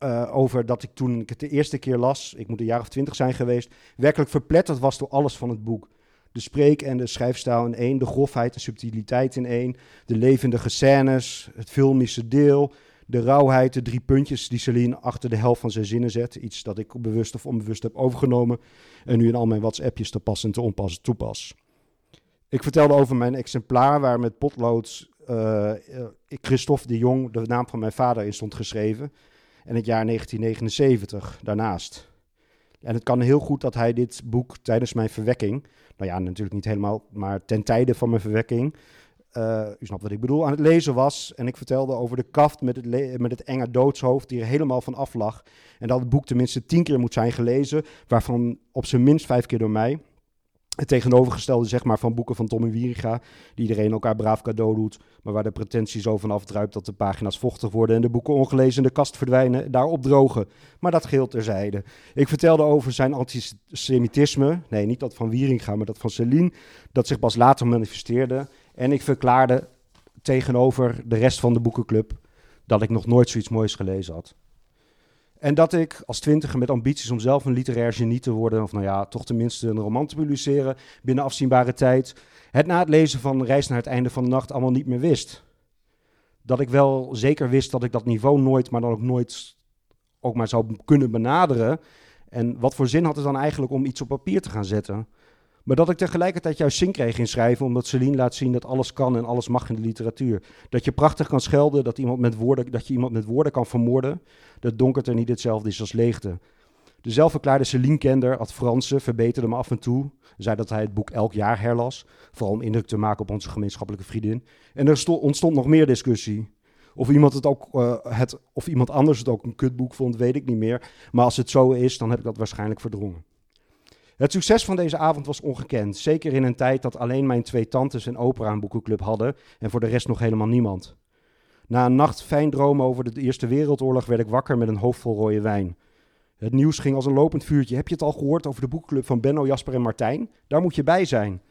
uh, over dat ik toen ik het de eerste keer las, ik moet een jaar of twintig zijn geweest, werkelijk verpletterd was door alles van het boek. De spreek- en de schrijfstijl in één, de grofheid en subtiliteit in één, de levendige scènes, het filmische deel, de rauwheid, de drie puntjes die Celine achter de helft van zijn zinnen zet. Iets dat ik bewust of onbewust heb overgenomen en nu in al mijn WhatsAppjes te pas en te onpas toepas. Ik vertelde over mijn exemplaar waar met potlood uh, Christophe de Jong, de naam van mijn vader, in stond geschreven. En het jaar 1979 daarnaast. En het kan heel goed dat hij dit boek tijdens mijn verwekking, nou ja, natuurlijk niet helemaal, maar ten tijde van mijn verwekking, uh, u snapt wat ik bedoel, aan het lezen was. En ik vertelde over de kaft met het, met het enge doodshoofd die er helemaal van af lag. En dat het boek tenminste tien keer moet zijn gelezen, waarvan op zijn minst vijf keer door mij. Het tegenovergestelde zeg maar, van boeken van Tommy Wieringa, die iedereen elkaar braaf cadeau doet, maar waar de pretentie zo van afdruipt dat de pagina's vochtig worden en de boeken ongelezen in de kast verdwijnen, daar opdrogen. Maar dat geheel terzijde. Ik vertelde over zijn antisemitisme, nee, niet dat van Wieringa, maar dat van Celine, dat zich pas later manifesteerde. En ik verklaarde tegenover de rest van de boekenclub dat ik nog nooit zoiets moois gelezen had. En dat ik als twintiger met ambities om zelf een literair genie te worden, of nou ja, toch tenminste een roman te publiceren binnen afzienbare tijd, het na het lezen van Reis naar het einde van de nacht allemaal niet meer wist. Dat ik wel zeker wist dat ik dat niveau nooit, maar dan ook nooit ook maar zou kunnen benaderen. En wat voor zin had het dan eigenlijk om iets op papier te gaan zetten? Maar dat ik tegelijkertijd juist zin kreeg in schrijven, omdat Celine laat zien dat alles kan en alles mag in de literatuur. Dat je prachtig kan schelden, dat, iemand met woorden, dat je iemand met woorden kan vermoorden. Dat donkerte niet hetzelfde is als leegte. De zelfverklaarde Celine-kender, Ad Fransen, verbeterde me af en toe. Zei dat hij het boek elk jaar herlas, vooral om indruk te maken op onze gemeenschappelijke vriendin. En er ontstond nog meer discussie. Of iemand, het ook, uh, het, of iemand anders het ook een kutboek vond, weet ik niet meer. Maar als het zo is, dan heb ik dat waarschijnlijk verdrongen. Het succes van deze avond was ongekend, zeker in een tijd dat alleen mijn twee tantes een opera een boekenclub hadden en voor de rest nog helemaal niemand. Na een nacht fijn dromen over de Eerste Wereldoorlog werd ik wakker met een hoofd vol rode wijn. Het nieuws ging als een lopend vuurtje. Heb je het al gehoord over de boekenclub van Benno, Jasper en Martijn? Daar moet je bij zijn.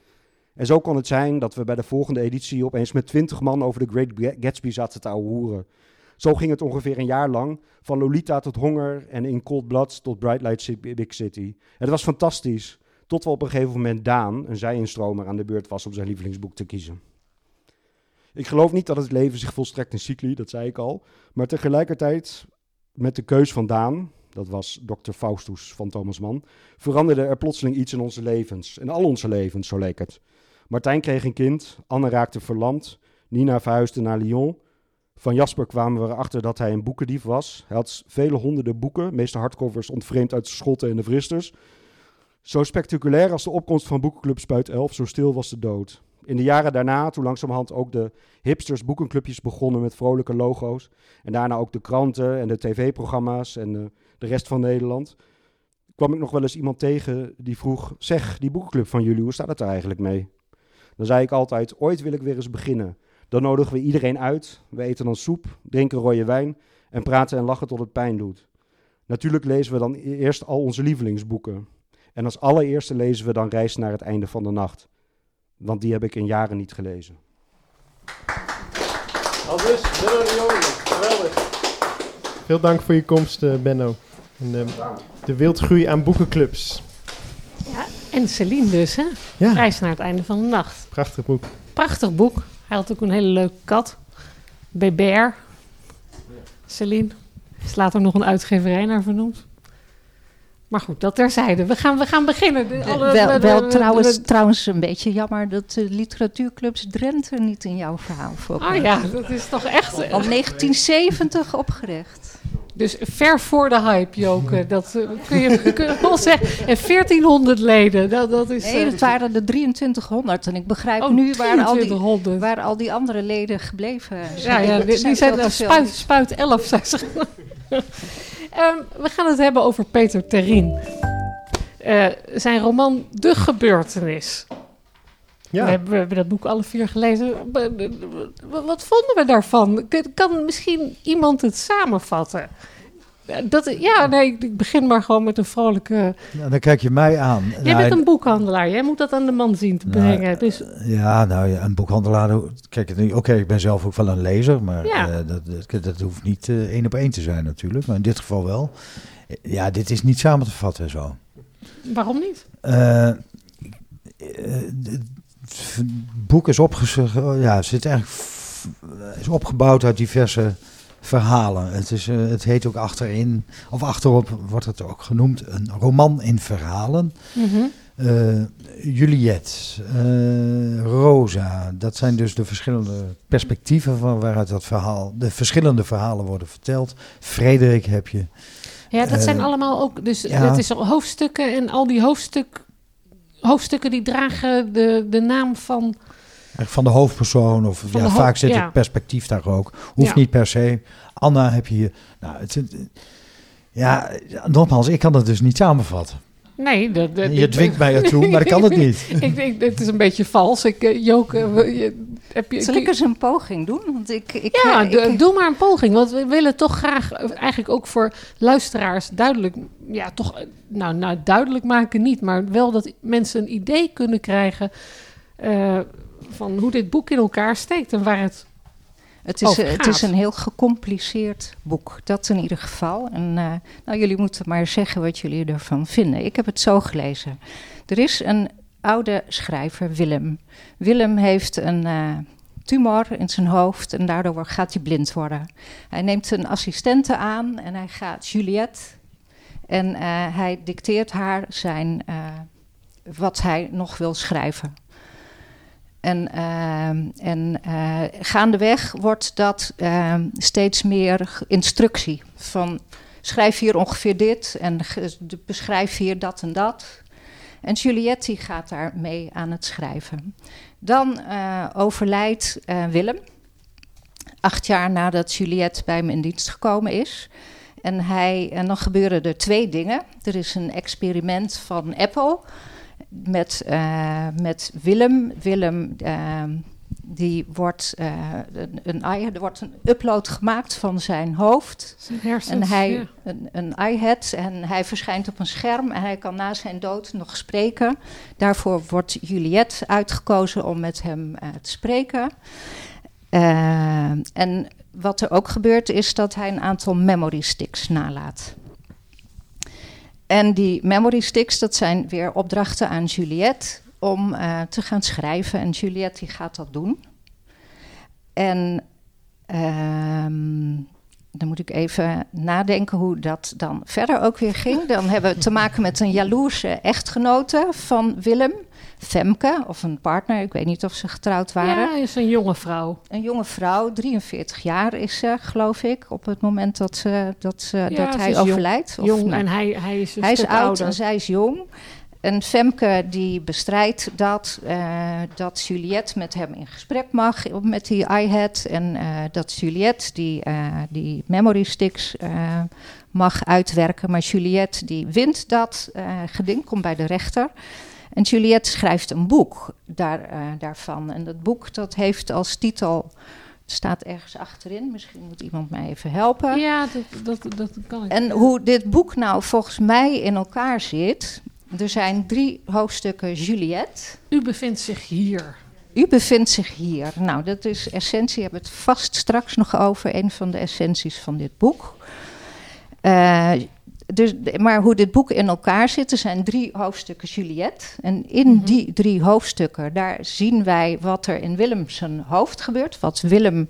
En zo kon het zijn dat we bij de volgende editie opeens met twintig man over de Great Gatsby zaten te ouwehoeren. Zo ging het ongeveer een jaar lang, van Lolita tot Honger en In Cold Blood tot Bright Light Big City. Het was fantastisch, tot wel op een gegeven moment Daan, een zijinstromer, aan de beurt was om zijn lievelingsboek te kiezen. Ik geloof niet dat het leven zich volstrekt in cycli, dat zei ik al, maar tegelijkertijd met de keus van Daan, dat was Dr. Faustus van Thomas Mann, veranderde er plotseling iets in onze levens, in al onze levens, zo leek het. Martijn kreeg een kind, Anne raakte verlamd, Nina verhuisde naar Lyon van Jasper kwamen we erachter dat hij een boekendief was. Hij had vele honderden boeken, meeste hardcovers ontvreemd uit de schotten en de vristers. Zo spectaculair als de opkomst van boekenclub Spuit 11, zo stil was de dood. In de jaren daarna, toen langzamerhand ook de hipsters boekenclubjes begonnen met vrolijke logo's. En daarna ook de kranten en de tv-programma's en eh, de rest van Nederland. kwam ik nog wel eens iemand tegen die vroeg... Zeg, die boekenclub van jullie, hoe staat het er eigenlijk mee? Dan zei ik altijd, ooit wil ik weer eens beginnen. Dan nodigen we iedereen uit, we eten dan soep, drinken rode wijn... en praten en lachen tot het pijn doet. Natuurlijk lezen we dan e- eerst al onze lievelingsboeken. En als allereerste lezen we dan Reis naar het einde van de nacht. Want die heb ik in jaren niet gelezen. Aldus, Benno de Jong. Geweldig. Veel dank voor je komst, eh, Benno. En, eh, de wildgroei aan boekenclubs. En Celine dus, hè? Ja, Reis naar het einde van de nacht. prachtig boek. Prachtig boek. Hij had ook een hele leuke kat. Beber. Celine. Is later nog een uitgeverij naar vernoemd. Maar goed, dat terzijde. We gaan, we gaan beginnen. De- alle- wel de- de- wel de- trouwens, trouwens een beetje jammer dat de literatuurclubs Drenthe niet in jouw verhaal voorkomen. Ah ja, dat is toch echt... Al 1970 opgericht. Dus ver voor de hype, Joke. Dat eh, kun, je, kun je wel zeggen. En 1400 leden. Dat, dat is... Nee, eh, dat waren de 2300. En ik begrijp oh, nu waar al, die, 2300. waar al die andere leden gebleven Ja, zijn. ja Er die, die zijn nou, veel. spuit, spuit 11, zei ze. Ehm, we gaan het hebben over Peter Terrien. Eh, zijn roman De Gebeurtenis. Ja. We, hebben, we hebben dat boek alle vier gelezen. Wat vonden we daarvan? Kan misschien iemand het samenvatten? Dat, ja, nee, ik begin maar gewoon met een vrolijke... Nou, dan kijk je mij aan. Jij Nou, bent een boekhandelaar. Jij moet dat aan de man zien te Nou, brengen. Dus Ja, nou ja, een boekhandelaar. Kijk, oké, ik ben zelf ook wel een lezer, maar Ja. eh, dat, dat, dat hoeft niet eh, één op één te zijn natuurlijk. Maar in dit geval wel. Eh, Ja, dit is niet samen te vatten zo. waarom niet? Het boek is, ja, zit eigenlijk is opgebouwd uit diverse verhalen. Het, is, eh, het heet ook achterin, of achterop wordt het ook genoemd, een roman in verhalen. Eh, Juliette, eh, Rosa, dat zijn dus de verschillende perspectieven van waaruit dat verhaal, de verschillende verhalen worden verteld. Frederik heb je. Ja, dat zijn allemaal ook. Dus ja. het is hoofdstukken en al die hoofdstuk, hoofdstukken die dragen de, de naam van. Van de hoofdpersoon, of ja, vaak zit ja. het perspectief daar ook. Hoeft Ja. niet per se. Anna heb je hier. Nou, het, ja, nogmaals, ik kan het dus niet samenvatten. Nee, de, de, je dwingt mij ertoe, maar ik kan het niet. ik denk, het is een beetje vals. Ik, eh, Joke, we- je, heb je, Zal ik eens een poging doen? Want ik, ik, ja, ik- doe maar een poging. Want we willen toch graag, eh, eigenlijk ook voor luisteraars, duidelijk, ja, toch, eh, nou, nou duidelijk maken niet, maar wel dat mensen een idee kunnen krijgen eh, van hoe dit boek in elkaar steekt en waar het. Het is, eh, het is een heel gecompliceerd boek, dat in ieder geval. En eh, nou, jullie moeten maar zeggen wat jullie ervan vinden. Ik heb het zo gelezen. Er is een oude schrijver, Willem. Willem heeft een eh, tumor in zijn hoofd en daardoor gaat hij blind worden. Hij neemt een assistente aan en hij gaat Juliette. En hij dicteert haar zijn, wat hij nog wil schrijven. En, ehm, en eh, gaandeweg wordt dat ehm, steeds meer instructie. Van schrijf hier ongeveer dit en beschrijf hier dat en dat. En Juliette gaat daar mee aan het schrijven. Dan eh, overlijdt eh, Willem. Acht jaar nadat Juliette bij hem in dienst gekomen is. En, hij, en dan gebeuren er twee dingen. Er is een experiment van Apple met, eh, met Willem. Willem eh, die wordt, eh, een, een, er wordt een upload gemaakt van zijn hoofd. Zijn hersens, En hij, ja. een, een iHead, en hij verschijnt op een scherm en hij kan na zijn dood nog spreken. Daarvoor wordt Juliette uitgekozen om met hem eh, te spreken. Eh, en wat er ook gebeurt is dat hij een aantal memory sticks nalaat. En die memory sticks, dat zijn weer opdrachten aan Juliette om eh, te gaan schrijven. En Juliette die gaat dat doen. En ehm, dan moet ik even nadenken hoe dat dan verder ook weer ging. Dan hebben we te maken met een jaloerse echtgenote van Willem, Femke, of een partner. Ik weet niet of ze getrouwd waren. Ja, is een jonge vrouw. Een jonge vrouw, 43 jaar is ze, geloof ik, op het moment dat, ze, dat, ze, Ja, dat hij is jong. overlijdt. Of, Jong nou, en hij, hij is hij is oud ouder. en zij is jong. en Femke die bestrijdt dat, eh, dat Juliette met hem in gesprek mag met die iHead. En eh, dat Juliette die, eh, die memory sticks mag uitwerken. Maar Juliette die wint dat geding, komt bij de rechter. En Juliette schrijft een boek daar, eh, daarvan. En dat boek dat heeft als titel, het staat ergens achterin, misschien moet iemand mij even helpen. Ja, dat, dat, dat kan ik. En hoe dit boek nou volgens mij in elkaar zit. Er zijn drie hoofdstukken Juliette. U bevindt zich hier. U bevindt zich hier. Nou, dat is essentie. We hebben het vast straks nog over. Een van de essenties van dit boek. Eh, dus, maar hoe dit boek in elkaar zit, er zijn drie hoofdstukken Juliette. En in Mhm. die drie hoofdstukken, daar zien wij wat er in Willem zijn hoofd gebeurt. Wat Willem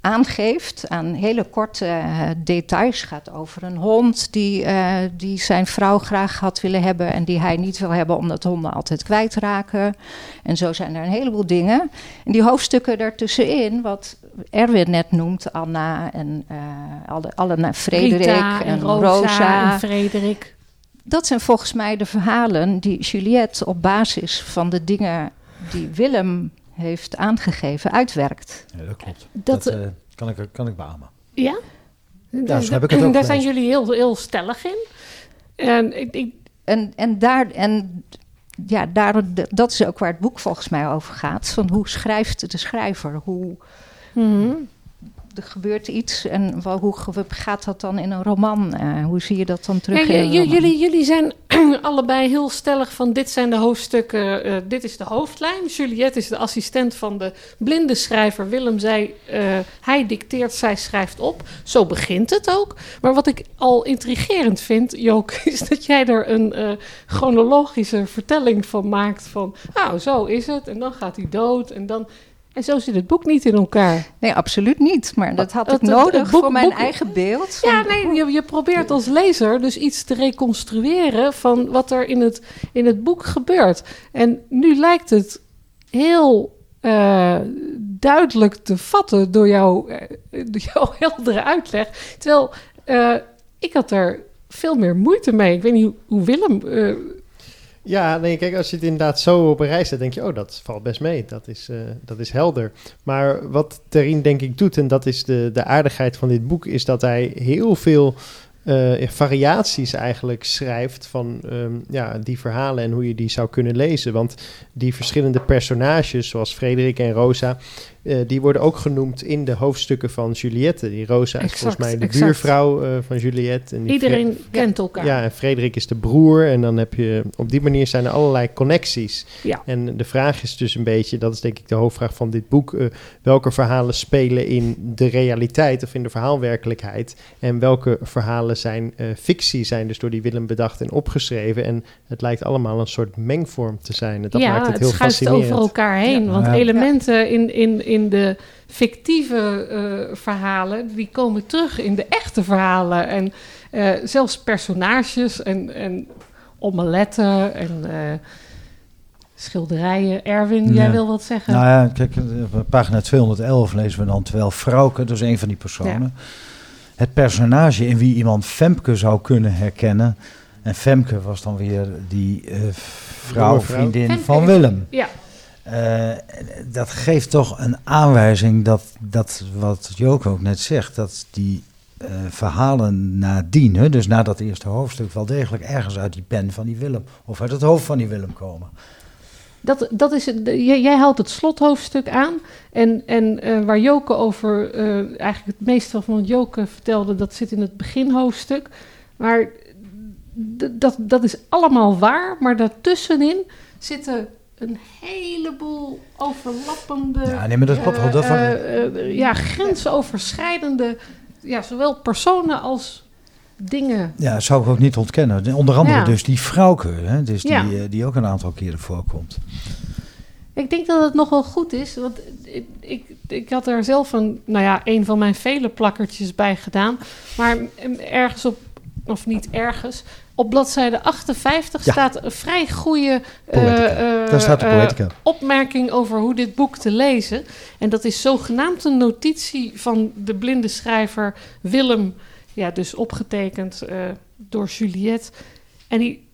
aangeeft aan hele korte eh, details. gaat over een hond die, eh, die zijn vrouw graag had willen hebben... en die hij niet wil hebben omdat honden altijd kwijtraken. En zo zijn er een heleboel dingen. En die hoofdstukken daartussenin, wat Erwin net noemt... Anna en eh alle, alle Frederik Rita en, Rosa, Rosa en Frederik. dat zijn volgens mij de verhalen die Juliette op basis van de dingen die Willem heeft aangegeven uitwerkt. Ja, dat klopt. Dat, Dat, eh, kan, ik, kan ik beamen. Ja? Daar, zo heb ik het ook daar zijn jullie heel, heel stellig in. En ik, ik, En, en, daar, en ja, daar, dat is ook waar het boek volgens mij over gaat. Van hoe schrijft de schrijver? Hoe mhm. er gebeurt iets en wel, hoe gaat dat dan in een roman? Eh, hoe zie je dat dan terug Ja, in een j- roman? jullie, jullie zijn allebei heel stellig van dit zijn de hoofdstukken, eh, dit is de hoofdlijn. Juliette is de assistent van de blinde schrijver. Willem zei, eh, hij dicteert, zij schrijft op. Zo begint het ook. Maar wat ik al intrigerend vind, Jook, is dat jij er een eh, chronologische vertelling van maakt. Van, nou, zo is het. En dan gaat hij dood. En, dan... en zo zit het boek niet in elkaar. Nee, absoluut niet. Maar dat had Dat- ik nodig het boek- voor mijn boek- eigen beeld. Ja, nee, je, je probeert als lezer dus iets te reconstrueren van wat er in het, in het boek gebeurt. En nu lijkt het heel eh, duidelijk te vatten door, jou, eh, door jouw heldere uitleg. Terwijl eh, ik had er veel meer moeite mee. Ik weet niet hoe, hoe Willem... Ja, nee, kijk, als je het inderdaad zo op een rij zet, denk je, oh, dat valt best mee. Dat is, eh, dat is helder. Maar wat Terien denk ik doet, en dat is de, de aardigheid van dit boek, is dat hij heel veel eh, variaties eigenlijk schrijft van ehm, ja, die verhalen en hoe je die zou kunnen lezen. Want die verschillende personages, zoals Frederik en Rosa, eh, die worden ook genoemd in de hoofdstukken van Juliette. Die Rosa is Exact, volgens mij de exact. buurvrouw eh, van Juliette. En die iedereen Fre- kent elkaar. ja, en Frederik is de broer. En dan heb je op die manier zijn er allerlei connecties. Ja. En de vraag is dus een beetje, dat is denk ik de hoofdvraag van dit boek. eh, welke verhalen spelen in de realiteit of in de verhaalwerkelijkheid? En welke verhalen zijn eh, fictie, zijn dus door die Willem bedacht en opgeschreven? En het lijkt allemaal een soort mengvorm te zijn. En dat ja, maakt het heel schuift fascinerend. over elkaar heen. Ja. Want Ja. elementen in, in, in de fictieve eh, verhalen, die komen terug in de echte verhalen. En eh, zelfs personages en, en omeletten en eh, schilderijen. Erwin, jij Ja. wil wat zeggen? Nou ja, kijk, op pagina 211 lezen we dan terwijl Frauke, is een van die personen, het personage in wie iemand Femke zou kunnen herkennen. En Femke was dan weer die vrouw, vrouw. vriendin Femke van Willem. ja, Eh, dat geeft toch een aanwijzing dat, dat wat Joke ook net zegt, dat die eh, verhalen nadien, hè, dus na dat eerste hoofdstuk, wel degelijk ergens uit die pen van die Willem of uit het hoofd van die Willem komen. dat, dat is jij, haalt het slothoofdstuk aan. En, en eh, waar Joke over, eigenlijk het meeste van wat Joke vertelde, dat zit in het beginhoofdstuk. Maar dat, dat is allemaal waar, maar daartussenin zitten een heleboel overlappende, Ja, nee, maar dat klopt wel. eh, Dat van- eh, ja, grensoverschrijdende, ja, zowel personen als dingen. Ja, dat zou ik ook niet ontkennen. Onder andere Ja. dus die vrouwke, hè, dus die, Ja. die ook een aantal keren voorkomt. Ik denk dat het nog wel goed is, want ik, ik, ik had er zelf een, nou ja, een van mijn vele plakkertjes bij gedaan. Maar ergens op, of niet ergens, op bladzijde 58 Ja. staat een vrij goede eh, eh, Daar staat de eh, opmerking over hoe dit boek te lezen. En dat is zogenaamd een notitie van de blinde schrijver Willem, ja, dus opgetekend door Juliette. En die,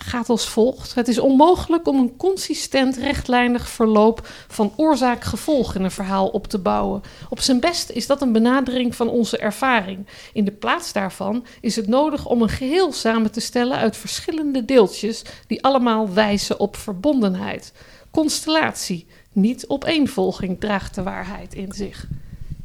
gaat als volgt. Het is onmogelijk om een consistent rechtlijnig verloop van oorzaak-gevolg in een verhaal op te bouwen. Op zijn best is dat een benadering van onze ervaring. In de plaats daarvan is het nodig om een geheel samen te stellen uit verschillende deeltjes die allemaal wijzen op verbondenheid. Constellatie, niet opeenvolging, draagt de waarheid in zich.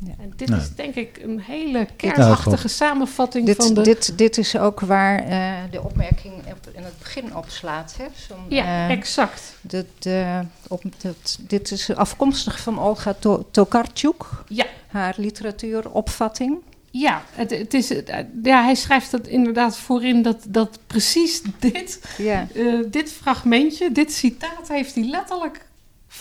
Ja. En dit Nou. is denk ik een hele goed. kernachtige samenvatting van Dit, de... dit, dit is ook waar eh, de opmerking op, in het begin op slaat. Hè? Ja, eh, exact. de, de, op, dat, dit is afkomstig van Olga To- Tokarczuk, Ja. haar literatuuropvatting. Ja, het, het is, eh, ja, hij schrijft het inderdaad voorin dat, dat precies dit, Ja, eh, dit fragmentje, dit citaat, heeft hij letterlijk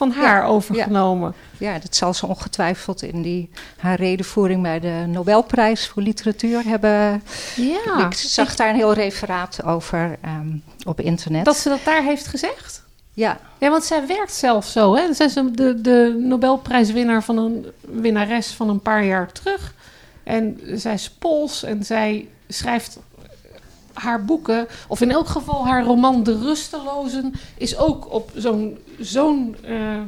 van haar overgenomen. ja, dat zal ze ongetwijfeld in die, haar redenvoering bij de Nobelprijs voor literatuur hebben. Ja, ik zag daar een heel referaat over ehm, op internet. dat ze dat daar heeft gezegd. ja, Ja, want zij werkt zelf zo. Hè? Zij is de, de Nobelprijswinnaar van een winnares van een paar jaar terug. En zij is Pools en zij schrijft haar boeken, of in elk geval haar roman De Rustelozen, is ook op zo'n zo'n eh,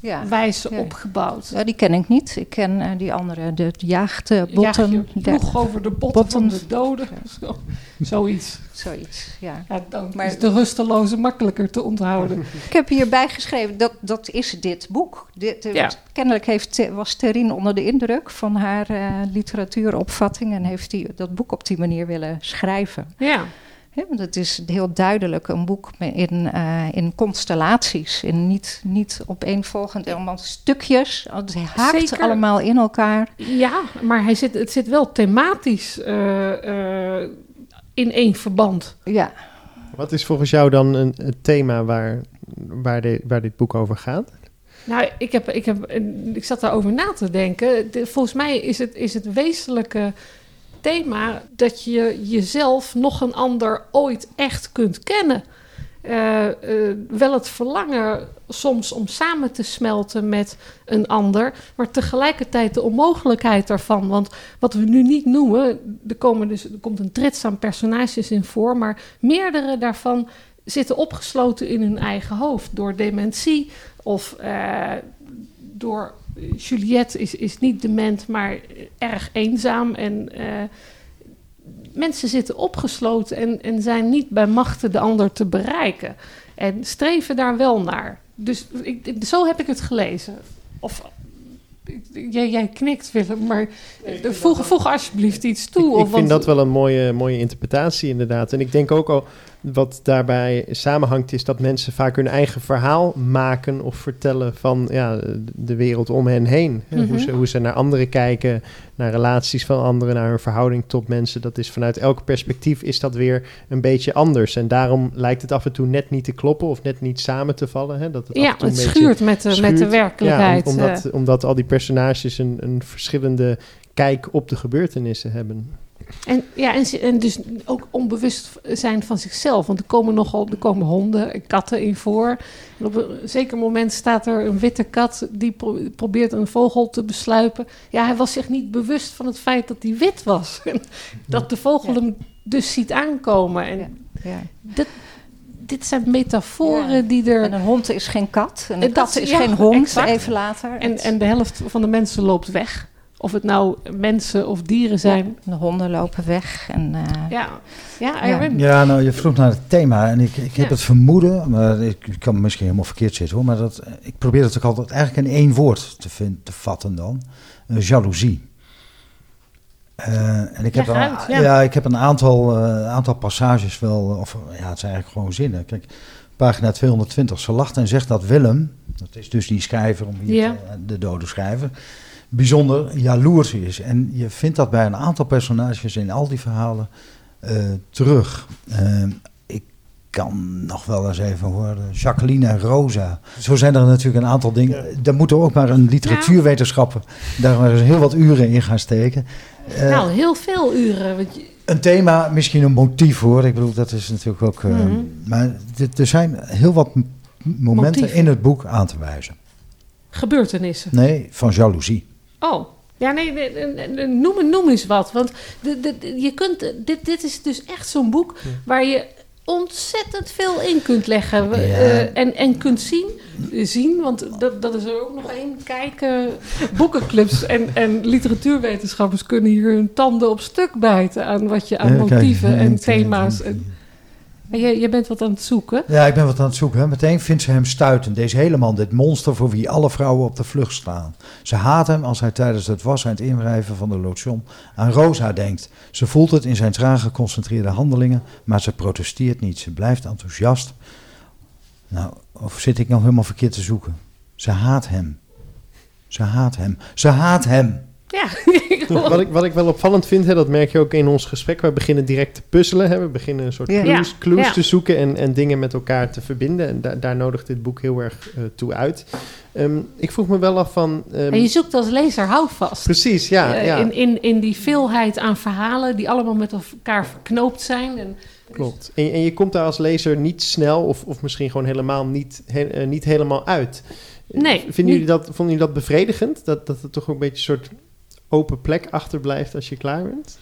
ja. wijze Ja. opgebouwd. Ja, die ken ik niet. Ik ken eh, die andere, de jaagdbotten. Jaag je ploeg over de botten, botten. van de doden. Zo, zoiets. Zoiets, ja. Ja, dan Maar- is de rusteloze makkelijker te onthouden. Ik heb hierbij geschreven, dat, dat is dit boek. Dit, eh, Ja. Kennelijk heeft, Te- was Terien onder de indruk van haar eh, literatuuropvatting... en heeft hij dat boek op die manier willen schrijven. Ja, want het is heel duidelijk een boek in, eh, in constellaties. In niet, niet opeenvolgend, allemaal stukjes. Het haakt Zeker. allemaal in elkaar. ja maar hij zit, het zit wel thematisch eh, eh, in één verband. Ja, Wat is volgens jou dan een, het thema waar, waar, de, waar dit boek over gaat? Nou, ik, heb, ik, heb, ik zat daarover na te denken. De- volgens mij is het, is het wezenlijke thema dat je jezelf nog een ander ooit echt kunt kennen. Eh, eh, wel het verlangen soms om samen te smelten met een ander, maar tegelijkertijd de onmogelijkheid daarvan. Want wat we nu niet noemen, er, komen dus, er komt een trits aan personages in voor, maar meerdere daarvan zitten opgesloten in hun eigen hoofd door dementie of eh, door. Juliette is, is niet dement, maar erg eenzaam. En eh, mensen zitten opgesloten en, en zijn niet bij machten de ander te bereiken. En streven daar wel naar. Dus ik, ik- zo heb ik het gelezen. Of jij, jij knikt, Willem, maar eh, voeg, voeg alsjeblieft iets toe. Ik, ik vind want- dat wel een mooie, mooie interpretatie inderdaad. En ik denk ook al, wat daarbij samenhangt, is dat mensen vaak hun eigen verhaal maken of vertellen van ja, de wereld om hen heen. Hè, Mhm. hoe, ze, hoe ze naar anderen kijken, naar relaties van anderen, naar hun verhouding tot mensen. Dat is vanuit elk perspectief is dat weer een beetje anders. En daarom lijkt het af en toe net niet te kloppen of net niet samen te vallen. Hè, dat het af ja, en toe het schuurt met de, met de werkelijkheid. Ja, om- omdat, eh. omdat al die personages een, een verschillende kijk op de gebeurtenissen hebben. En, ja, en, dus ook onbewust zijn van zichzelf. Want er komen nogal er komen honden en katten in voor. En op een zeker moment staat er een witte kat die pro- probeert een vogel te besluipen. Ja, hij was zich niet bewust van het feit dat hij wit was. Dat de vogel Ja. hem dus ziet aankomen. En Ja. ja. dit, dit zijn metaforen Ja. die er. En een hond is geen kat. En En een dat- kat is ja, geen hond, exact. even later. En, en de helft van de mensen loopt weg. Of het nou mensen of dieren zijn. de honden lopen weg. En, eh, Ja, ja, Erwin. Ja, nou, je vroeg naar het thema en ik, ik heb Ja. het vermoeden, maar ik, ik kan misschien helemaal verkeerd zitten hoor, maar dat, ik probeer het ook altijd eigenlijk in één woord te, vind, te vatten dan. Eh, jaloezie. Eh, en ik heb, uit, ja. ja. ik heb een aantal, eh, aantal passages wel, of ja, het zijn eigenlijk gewoon zinnen. Kijk, pagina 220, ze lacht en zegt dat Willem, dat is dus die schrijver, om hier Ja. te- de dode schrijver, bijzonder jaloers is. En je vindt dat bij een aantal personages in al die verhalen eh, terug. Eh, ik kan nog wel eens even horen. Jacqueline en Rosa. Zo zijn er natuurlijk een aantal dingen. Daar moeten we ook maar een literatuurwetenschapper daar maar eens heel wat uren in gaan steken. Eh, Nou, heel veel uren. Want je- een thema, misschien een motief hoor. Ik bedoel, dat is natuurlijk ook. eh, Mhm. Maar er zijn heel wat momenten in het boek aan te wijzen. gebeurtenissen. Nee, van jaloezie. Oh, ja, nee, noem, noem eens wat. Want de, de, de- je kunt, dit, dit is dus echt zo'n boek waar je ontzettend veel in kunt leggen. Ja. eh, en, en kunt zien, zien, want dat, dat is er ook nog één. Kijken, boekenclubs en, en literatuurwetenschappers kunnen hier hun tanden op stuk bijten aan wat je aan Ja, kijk, motieven en thema's. En, jij, jij bent wat aan het zoeken. Ja, ik ben wat aan het zoeken. Meteen vindt ze hem stuitend. Deze hele man, dit monster voor wie alle vrouwen op de vlucht staan. Ze haat hem als hij tijdens het wassen en het inwrijven van de lotion aan Rosa denkt. Ze voelt het in zijn traag geconcentreerde handelingen, maar ze protesteert niet. Ze blijft enthousiast. Nou, of zit ik nou helemaal verkeerd te zoeken? Ze haat hem. Ze haat hem. Ze haat hem. Ja, Wat ik, wat ik wel opvallend vind, hè, dat merk je ook in ons gesprek. We beginnen direct te puzzelen. Hè. We beginnen een soort clues, Ja, clues ja. te zoeken en, en dingen met elkaar te verbinden. En da- daar nodigt dit boek heel erg eh, toe uit. Ehm, ik vroeg me wel af van... ehm, en je zoekt als lezer houvast. precies, ja. Eh, ja. In, in, in die veelheid aan verhalen die allemaal met elkaar verknoopt zijn. En, Klopt. En, en je komt daar als lezer niet snel of, of misschien gewoon helemaal niet, he- eh, niet helemaal uit. Nee, Vinden jullie dat, vonden jullie dat bevredigend? Dat, dat er toch ook een beetje een soort open plek achterblijft als je klaar bent?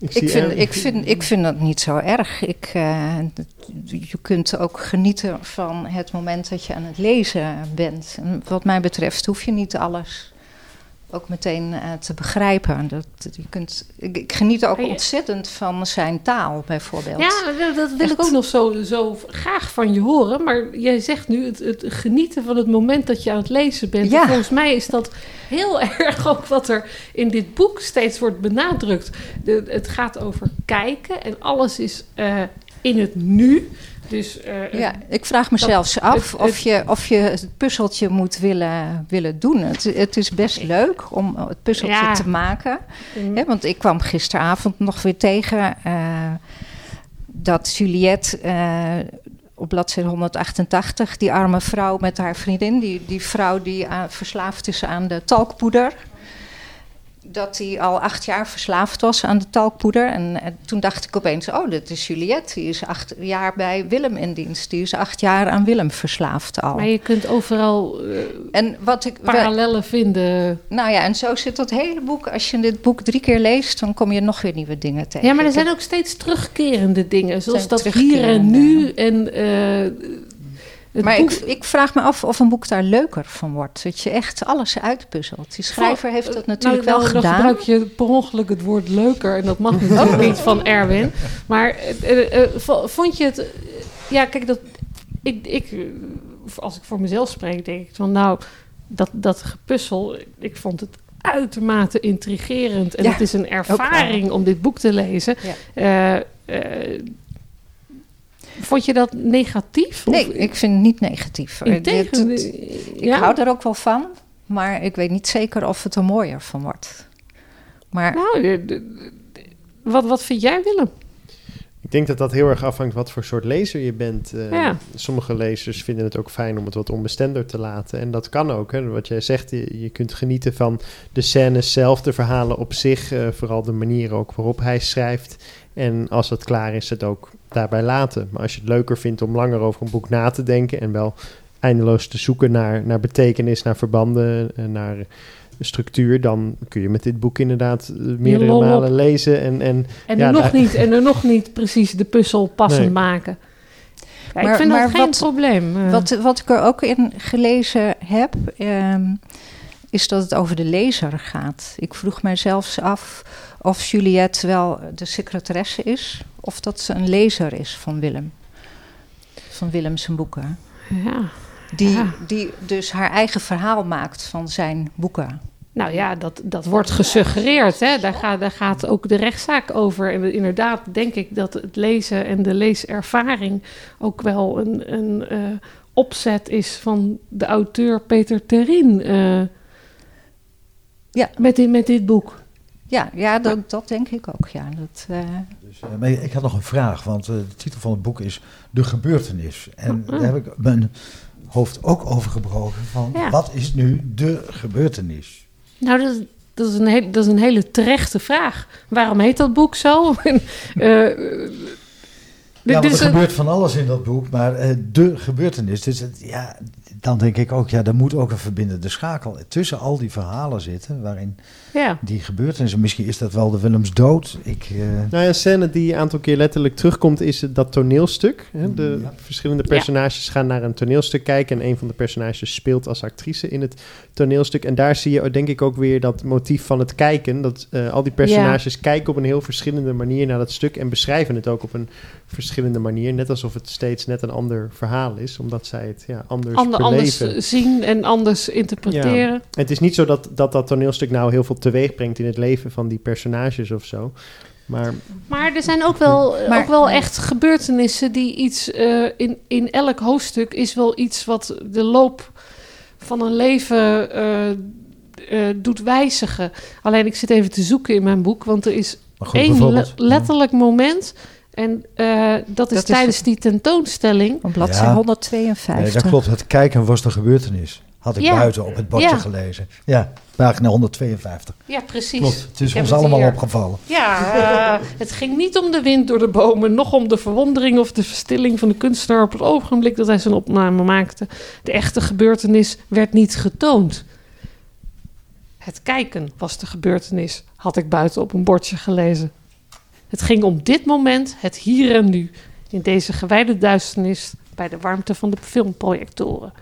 Ik zie vind, ik, vind, ik vind dat niet zo erg. Ik, eh, je kunt ook genieten van het moment dat je aan het lezen bent. En wat mij betreft hoef je niet alles ook meteen eh, te begrijpen. Dat, je kunt, ik, ik geniet ook je- ontzettend van zijn taal, bijvoorbeeld. Ja, dat, wil ik ook nog zo, zo graag van je horen. Maar jij zegt nu het, het genieten van het moment dat je aan het lezen bent. Ja. En Volgens mij is dat heel erg ook wat er in dit boek steeds wordt benadrukt. De, het gaat over kijken en alles is eh, in het nu. Dus eh, Ja, ik vraag me Dat- zelfs af het- of, je, of je het puzzeltje moet willen, willen doen. Het, het is best leuk om het puzzeltje Ja. te maken. mm, Hè, want ik kwam gisteravond nog weer tegen eh, dat Juliette eh, op bladzijde 188, die arme vrouw met haar vriendin, die, die vrouw die aan- verslaafd is aan de talkpoeder. Dat die al acht jaar verslaafd was aan de talkpoeder. En, toen dacht ik opeens: Oh, dit is Juliette. Die is acht jaar bij Willem in dienst. Die is acht jaar aan Willem verslaafd al. maar je kunt overal eh, En wat ik. parallellen vinden. Nou ja, en zo zit dat hele boek. Als je dit boek drie keer leest, dan kom je nog weer nieuwe dingen tegen. Ja, maar er zijn ook steeds terugkerende dingen. Zoals dat hier en nu. En, eh, het maar boek- ik, ik vraag me af of een boek daar leuker van wordt. Dat je echt alles uitpuzzelt. Die schrijver heeft dat natuurlijk nou, wel nou, Dan gedaan. gebruik je per ongeluk het woord leuker. En dat mag natuurlijk niet van Erwin. Maar eh, eh, eh, vo- vond je het... eh, ja, kijk, dat, ik, ik, eh, als ik voor mezelf spreek, denk ik van... Nou, dat, dat gepuzzel, ik vond het uitermate intrigerend. En Ja, het is een ervaring om dit boek te lezen. Ja. Eh, eh, vond je dat negatief? Of- Nee, ik vind het niet negatief. Dit- ik ja? hou er ook wel van. Maar ik weet niet zeker of het er mooier van wordt. Maar Nou, eh, wat, wat vind jij, Willem? Ik denk dat dat heel erg afhangt wat voor soort lezer je bent. Eh, Ja. Sommige lezers vinden het ook fijn om het wat onbestemder te laten. En dat kan ook. Hè. Wat jij zegt, je, je kunt genieten van de scènes zelf, de verhalen op zich. eh, vooral de manier ook waarop hij schrijft. En als het klaar is, het ook daarbij laten. Maar als je het leuker vindt om langer over een boek na te denken... en wel eindeloos te zoeken naar, naar betekenis, naar verbanden, en naar structuur... dan kun je met dit boek inderdaad eh, meerdere op. malen lezen. En, en En, Ja, er nog niet, en er nog niet precies de puzzel passend Nee. maken. Ja, ik Maar- vind maar dat geen wat- probleem. eh. wat, wat ik er ook in gelezen heb, ehm, is dat het over de lezer gaat. Ik vroeg mij zelfs af of Juliette wel de secretaresse is, of dat ze een lezer is van Willem. Van Willem zijn boeken. ja. Die, Ja. die dus haar eigen verhaal maakt van zijn boeken. Nou ja, dat, dat wordt gesuggereerd. Hè? Daar, gaat, daar gaat ook de rechtszaak over. En inderdaad denk ik dat het lezen en de leeservaring ook wel een, een eh, opzet is van de auteur Peter Terin. eh, Ja. met, dit, met dit boek. Ja, ja dat, dat denk ik ook. Ja. Dat, eh, Dus, eh, maar ik had nog een vraag, want eh, de titel van het boek is De gebeurtenis. En Mhm. daar heb ik mijn hoofd ook over gebroken van Ja. wat is nu de gebeurtenis? Nou, dat, is- dat, is een hele, dat is een hele terechte vraag. Waarom heet dat boek zo? Eh, Ja, er gebeurt van alles in dat boek, maar eh, de gebeurtenis, dus het, ja, dan denk ik ook, ja, er moet ook een verbindende schakel tussen al die verhalen zitten, waarin ja. die gebeurtenissen, misschien is dat wel de Willems dood. Ik, eh, Nou ja, een scène die een aantal keer letterlijk terugkomt is dat toneelstuk. Hè? De Ja. verschillende personages gaan naar een toneelstuk kijken en een van de personages speelt als actrice in het toneelstuk. En daar zie je denk ik ook weer dat motief van het kijken. Dat eh, al die personages kijken op een heel verschillende manier naar dat stuk en beschrijven het ook op een verschillende manier. Net alsof het steeds net een ander verhaal is, omdat zij het ja, anders Ander, anders beleven. zien en anders interpreteren. En het is niet zo dat, dat dat toneelstuk nou heel veel teweeg brengt in het leven van die personages of zo. Maar Maar er zijn ook wel, Maar- ook wel echt gebeurtenissen die iets eh, in, in elk hoofdstuk is wel iets wat de loop van een leven eh, eh, doet wijzigen. Alleen ik zit even te zoeken in mijn boek, want er is goed, één le- letterlijk moment. En eh, dat is Dat tijdens die tentoonstelling. Op bladzijde Ja. 152. Nee, dat klopt. Het kijken was de gebeurtenis. Had ik Ja. buiten op het bordje Ja. gelezen. Ja, pagina 152. Ja, precies. Klopt. Het is Ik ons allemaal hier. opgevallen. Ja, eh, het ging niet om de wind door de bomen, nog om de verwondering of de verstilling van de kunstenaar op het ogenblik dat hij zijn opname maakte. De echte gebeurtenis werd niet getoond. Het kijken was de gebeurtenis, had ik buiten op een bordje gelezen. Het ging om dit moment, het hier en nu, in deze gewijde duisternis bij de warmte van de filmprojectoren.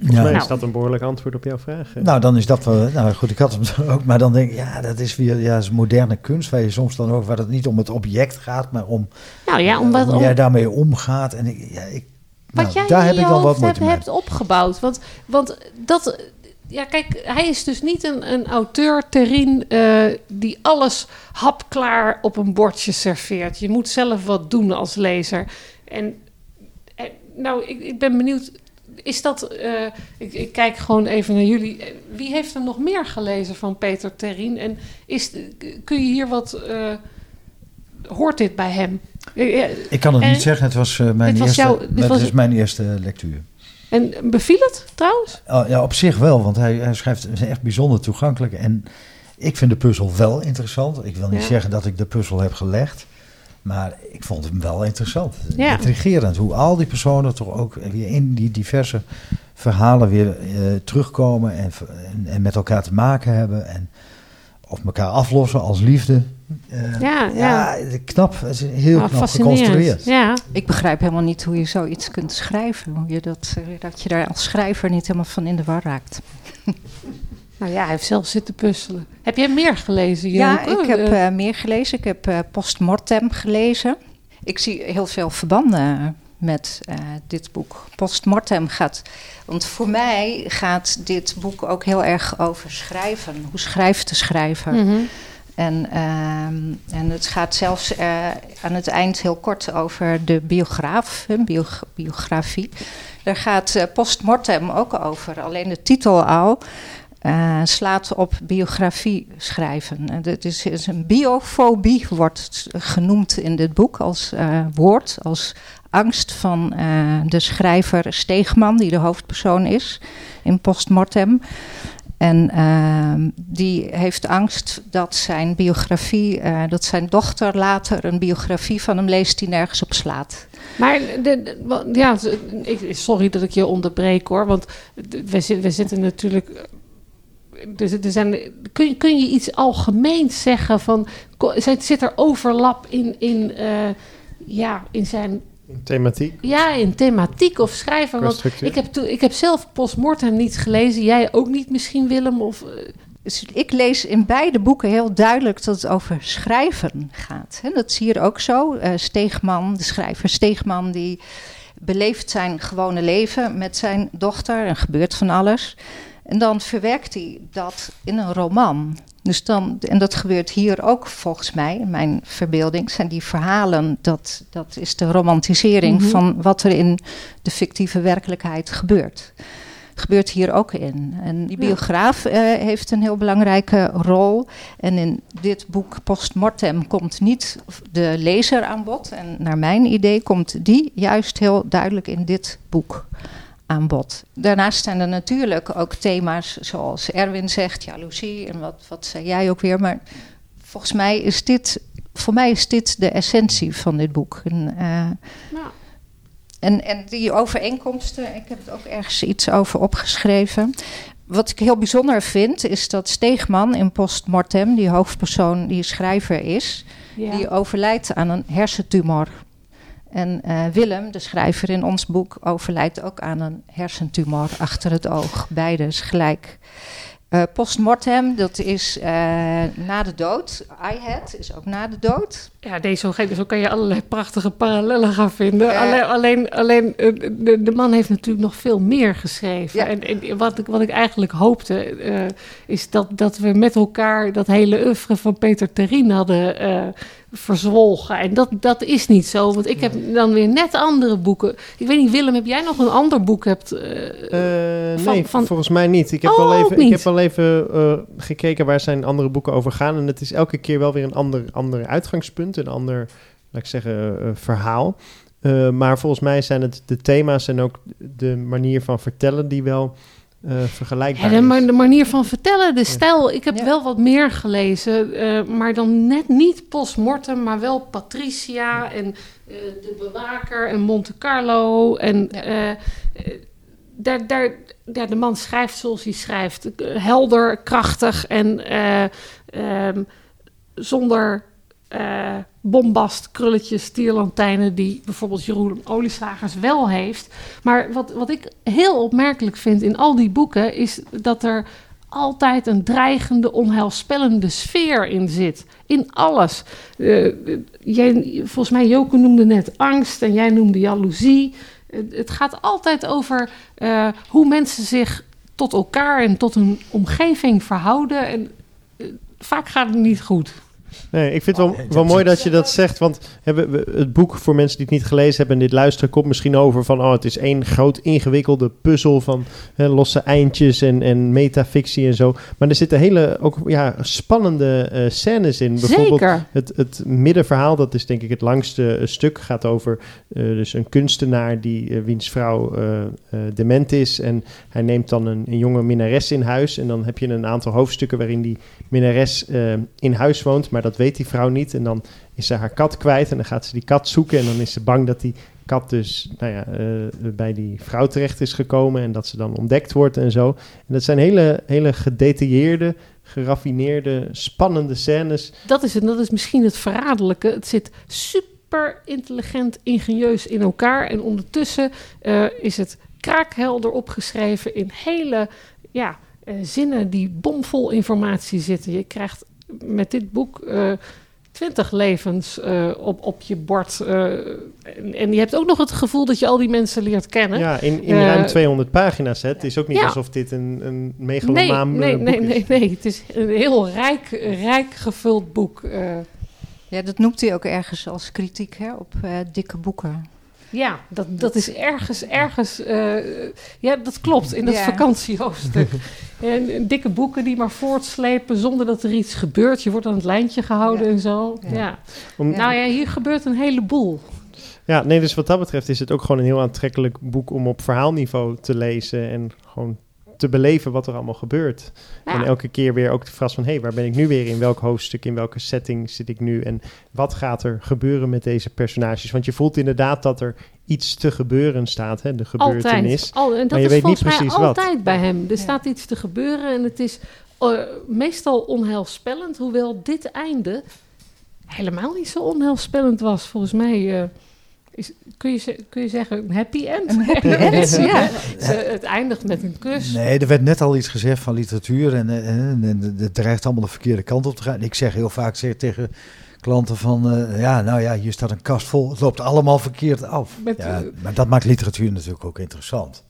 Volgens Ja. mij Nou. is dat een behoorlijk antwoord op jouw vraag. eh. Nou, dan is dat wel. Nou goed, ik had hem ook, maar dan denk ik, ja, dat is weer ja, dat is moderne kunst, waar je soms dan ook, waar het niet om het object gaat, maar om Nou ja, eh, omdat hoe om- jij daarmee omgaat. En ik, ja, ik, Wat nou, jij daar in heb je ik dan wat hoofd hebt, opgebouwd. Want, want dat... Ja, kijk, hij is dus niet een, een auteur, Terien, eh, die alles hapklaar op een bordje serveert. Je moet zelf wat doen als lezer. En, en nou, ik, ik ben benieuwd... Is dat... eh, ik, ik kijk gewoon even naar jullie. Wie heeft er nog meer gelezen van Peter Terien? En is, kun je hier wat... eh, hoort dit bij hem? Eh, Ik kan het En- niet zeggen, het was mijn Dit was eerste, jouw- dit het was- is mijn eerste lectuur. En beviel het trouwens? Oh, ja, op zich wel, want hij, hij schrijft echt bijzonder toegankelijk. En ik vind de puzzel wel interessant. Ik wil niet Ja. zeggen dat ik de puzzel heb gelegd. Maar ik vond hem wel interessant. Ja. Intrigerend. Hoe al die personen toch ook weer in die diverse verhalen weer eh, terugkomen. En, en, en met elkaar te maken hebben. En of elkaar aflossen als liefde. Eh, Ja, ja. knap. Het is heel Ah, knap geconstrueerd. Ja, Ik begrijp helemaal niet hoe je zoiets kunt schrijven. Hoe je dat, eh, dat je daar als schrijver niet helemaal van in de war raakt. nou ja, hij heeft zelf zitten puzzelen. Heb jij meer gelezen, Ja, Joke? ik heb Eh, eh, meer gelezen. Ik heb eh, Postmortem gelezen. Ik zie heel veel verbanden met dit boek. Postmortem gaat... Want voor mij gaat dit boek ook heel erg over schrijven. Hoe schrijft de schrijver? mhm. En, ehm, en het gaat zelfs aan het eind heel kort over de biograaf, bio- biografie. Daar gaat eh, postmortem ook over. Alleen de titel al eh, slaat op biografie schrijven. En Het is, een biofobie, wordt genoemd in dit boek als eh, woord, als angst van eh, de schrijver Steegman, die de hoofdpersoon is in postmortem. En ehm, die heeft angst dat zijn biografie, dat zijn dochter later een biografie van hem leest die nergens op slaat. Maar de, ja, sorry dat ik je onderbreek hoor, want we zitten natuurlijk. Dus er zijn, kun, je, kun je iets algemeens zeggen van. Zit, zit er overlap in, in, eh, ja, in zijn. Thematiek, Ja, in thematiek of schrijven? Want ik heb, ik heb zelf Postmortem niet gelezen. Jij ook niet misschien, Willem? Of, eh, Dus ik lees in beide boeken heel duidelijk dat het over schrijven gaat. Hè, dat is hier ook zo. Eh, Steegman, de schrijver Steegman, die beleeft zijn gewone leven met zijn dochter en gebeurt van alles. En dan verwerkt hij dat in een roman. Dus dan, en dat gebeurt hier ook volgens mij, in mijn verbeelding, zijn die verhalen, dat, dat is de romantisering Mhm. van wat er in de fictieve werkelijkheid gebeurt. Gebeurt hier ook in. En die biograaf eh, heeft een heel belangrijke rol. En in dit boek Postmortem komt niet de lezer aan bod. En naar mijn idee komt die juist heel duidelijk in dit boek aan bod. Daarnaast zijn er natuurlijk ook thema's zoals Erwin zegt, jaloezie en wat, wat zei jij ook weer. Maar volgens mij is dit voor mij is dit de essentie van dit boek. En, eh, Ja. en, en die overeenkomsten, ik heb het ook ergens iets over opgeschreven. Wat ik heel bijzonder vind, is dat Steegman in Postmortem, die hoofdpersoon die schrijver is, Ja. die overlijdt aan een hersentumor. En eh, Willem, de schrijver in ons boek, overlijdt ook aan een hersentumor achter het oog. Beide is gelijk. Eh, postmortem, dat is eh, na de dood. I had is ook na de dood. Ja, deze, zo, zo kan je allerlei prachtige parallellen gaan vinden. Alleen, alleen, alleen de, de man heeft natuurlijk nog veel meer geschreven. Ja. En, en wat, ik, wat ik eigenlijk hoopte, is dat, dat we met elkaar dat hele oeuvre van Peter Terrien hadden verzwolgen. En dat, dat is niet zo, want ik heb dan weer net andere boeken. Ik weet niet, Willem, heb jij nog een ander boek hebt? Van- nee, van- volgens mij niet. Ik heb Oh, wel ook even, ik heb wel even eh, gekeken waar zijn andere boeken over gaan. En het is elke keer wel weer een ander, ander uitgangspunt, een ander, laat ik zeggen, verhaal. Maar volgens mij zijn het de thema's en ook de manier van vertellen die wel eh, vergelijkbaar Ja, de, is. ma- de manier van vertellen, de stijl. Ik heb Ja. wel wat meer gelezen, eh, maar dan net niet postmortem, maar wel Patricia en eh, De Bewaker en Monte Carlo. En Ja. daar, daar, ja, de man schrijft zoals hij schrijft. Helder, krachtig en eh, ehm, zonder eh, bombast, krulletjes, tierlantijnen... die bijvoorbeeld Jeroen Olieslagers wel heeft. Maar wat, wat ik heel opmerkelijk vind in al die boeken... is dat er altijd een dreigende, onheilspellende sfeer in zit. In alles. Eh, jij, volgens mij, Joke noemde net angst en jij noemde jaloezie. Het- het gaat altijd over eh, hoe mensen zich tot elkaar en tot hun omgeving verhouden. En eh, vaak gaat het niet goed. Nee, ik vind het Oh, wel, nee, wel mooi dat je dat zegt. Want hebben we, het boek, voor mensen die het niet gelezen hebben en dit luisteren, komt misschien over van: oh, het is één groot ingewikkelde puzzel van hè, losse eindjes en, en metafictie en zo. Maar er zitten hele ook ja, spannende eh, scènes in. Bijvoorbeeld Zeker. het, het middenverhaal, dat is denk ik het langste eh, stuk, gaat over eh, dus een kunstenaar die, wiens vrouw eh, eh, dement is. En hij neemt dan een, een jonge minnares in huis. En dan heb je een aantal hoofdstukken waarin die minnares eh, in huis woont, maar dat weet die vrouw niet. En dan is ze haar kat kwijt en dan gaat ze die kat zoeken. En dan is ze bang dat die kat dus nou ja, eh, bij die vrouw terecht is gekomen en dat ze dan ontdekt wordt en zo. En dat zijn hele, hele gedetailleerde, geraffineerde, spannende scènes. Dat is, het, dat is misschien het verraderlijke. Het zit super intelligent, ingenieus in elkaar. En ondertussen eh, is het kraakhelder opgeschreven in hele ja, eh, zinnen die bomvol informatie zitten. Je krijgt met dit boek eh, twintig levens eh, op, op je bord. eh, en, en je hebt ook nog het gevoel dat je al die mensen leert kennen. Ja, in, in ruim 200 pagina's. Hè. Het is ook niet ja. alsof dit een, een Nee, megalomaan nee, nee, boek nee, is. nee. Het is een heel rijk, rijk gevuld boek. eh. Ja, dat noemt hij ook ergens als kritiek hè, op eh, dikke boeken. Ja, dat, dat is ergens, ergens, eh, ja, dat klopt, in dat Ja. vakantiehoofdstuk. en, en dikke boeken die maar voortslepen zonder dat er iets gebeurt. Je wordt aan het lijntje gehouden Ja. en zo. Ja. Ja. Om- Nou ja, hier gebeurt een heleboel. Ja, nee, dus wat dat betreft is het ook gewoon een heel aantrekkelijk boek om op verhaalniveau te lezen en gewoon te beleven wat er allemaal gebeurt. Ja. En elke keer weer ook de vraag van, hé, hey, waar ben ik nu weer in? Welk hoofdstuk, in welke setting zit ik nu? En wat gaat er gebeuren met deze personages? Want je voelt inderdaad dat er iets te gebeuren staat, hè, de gebeurtenis. Altijd. Al, en dat maar je is weet niet volgens mij precies wat. altijd bij hem. Er Ja. staat iets te gebeuren en het is eh, meestal onheilspellend. Hoewel dit einde helemaal niet zo onheilspellend was. Volgens mij eh, kun, je, kun je zeggen een happy end. Een happy end, ja. Ze- het eindigt met een kus. Nee, er werd net al iets gezegd van literatuur en, eh, en, en het dreigt allemaal de verkeerde kant op te gaan. Ik zeg heel vaak zeg, tegen klanten van, eh, ja, nou ja, hier staat een kast vol, het loopt allemaal verkeerd af. Met, Ja, maar dat maakt literatuur natuurlijk ook interessant.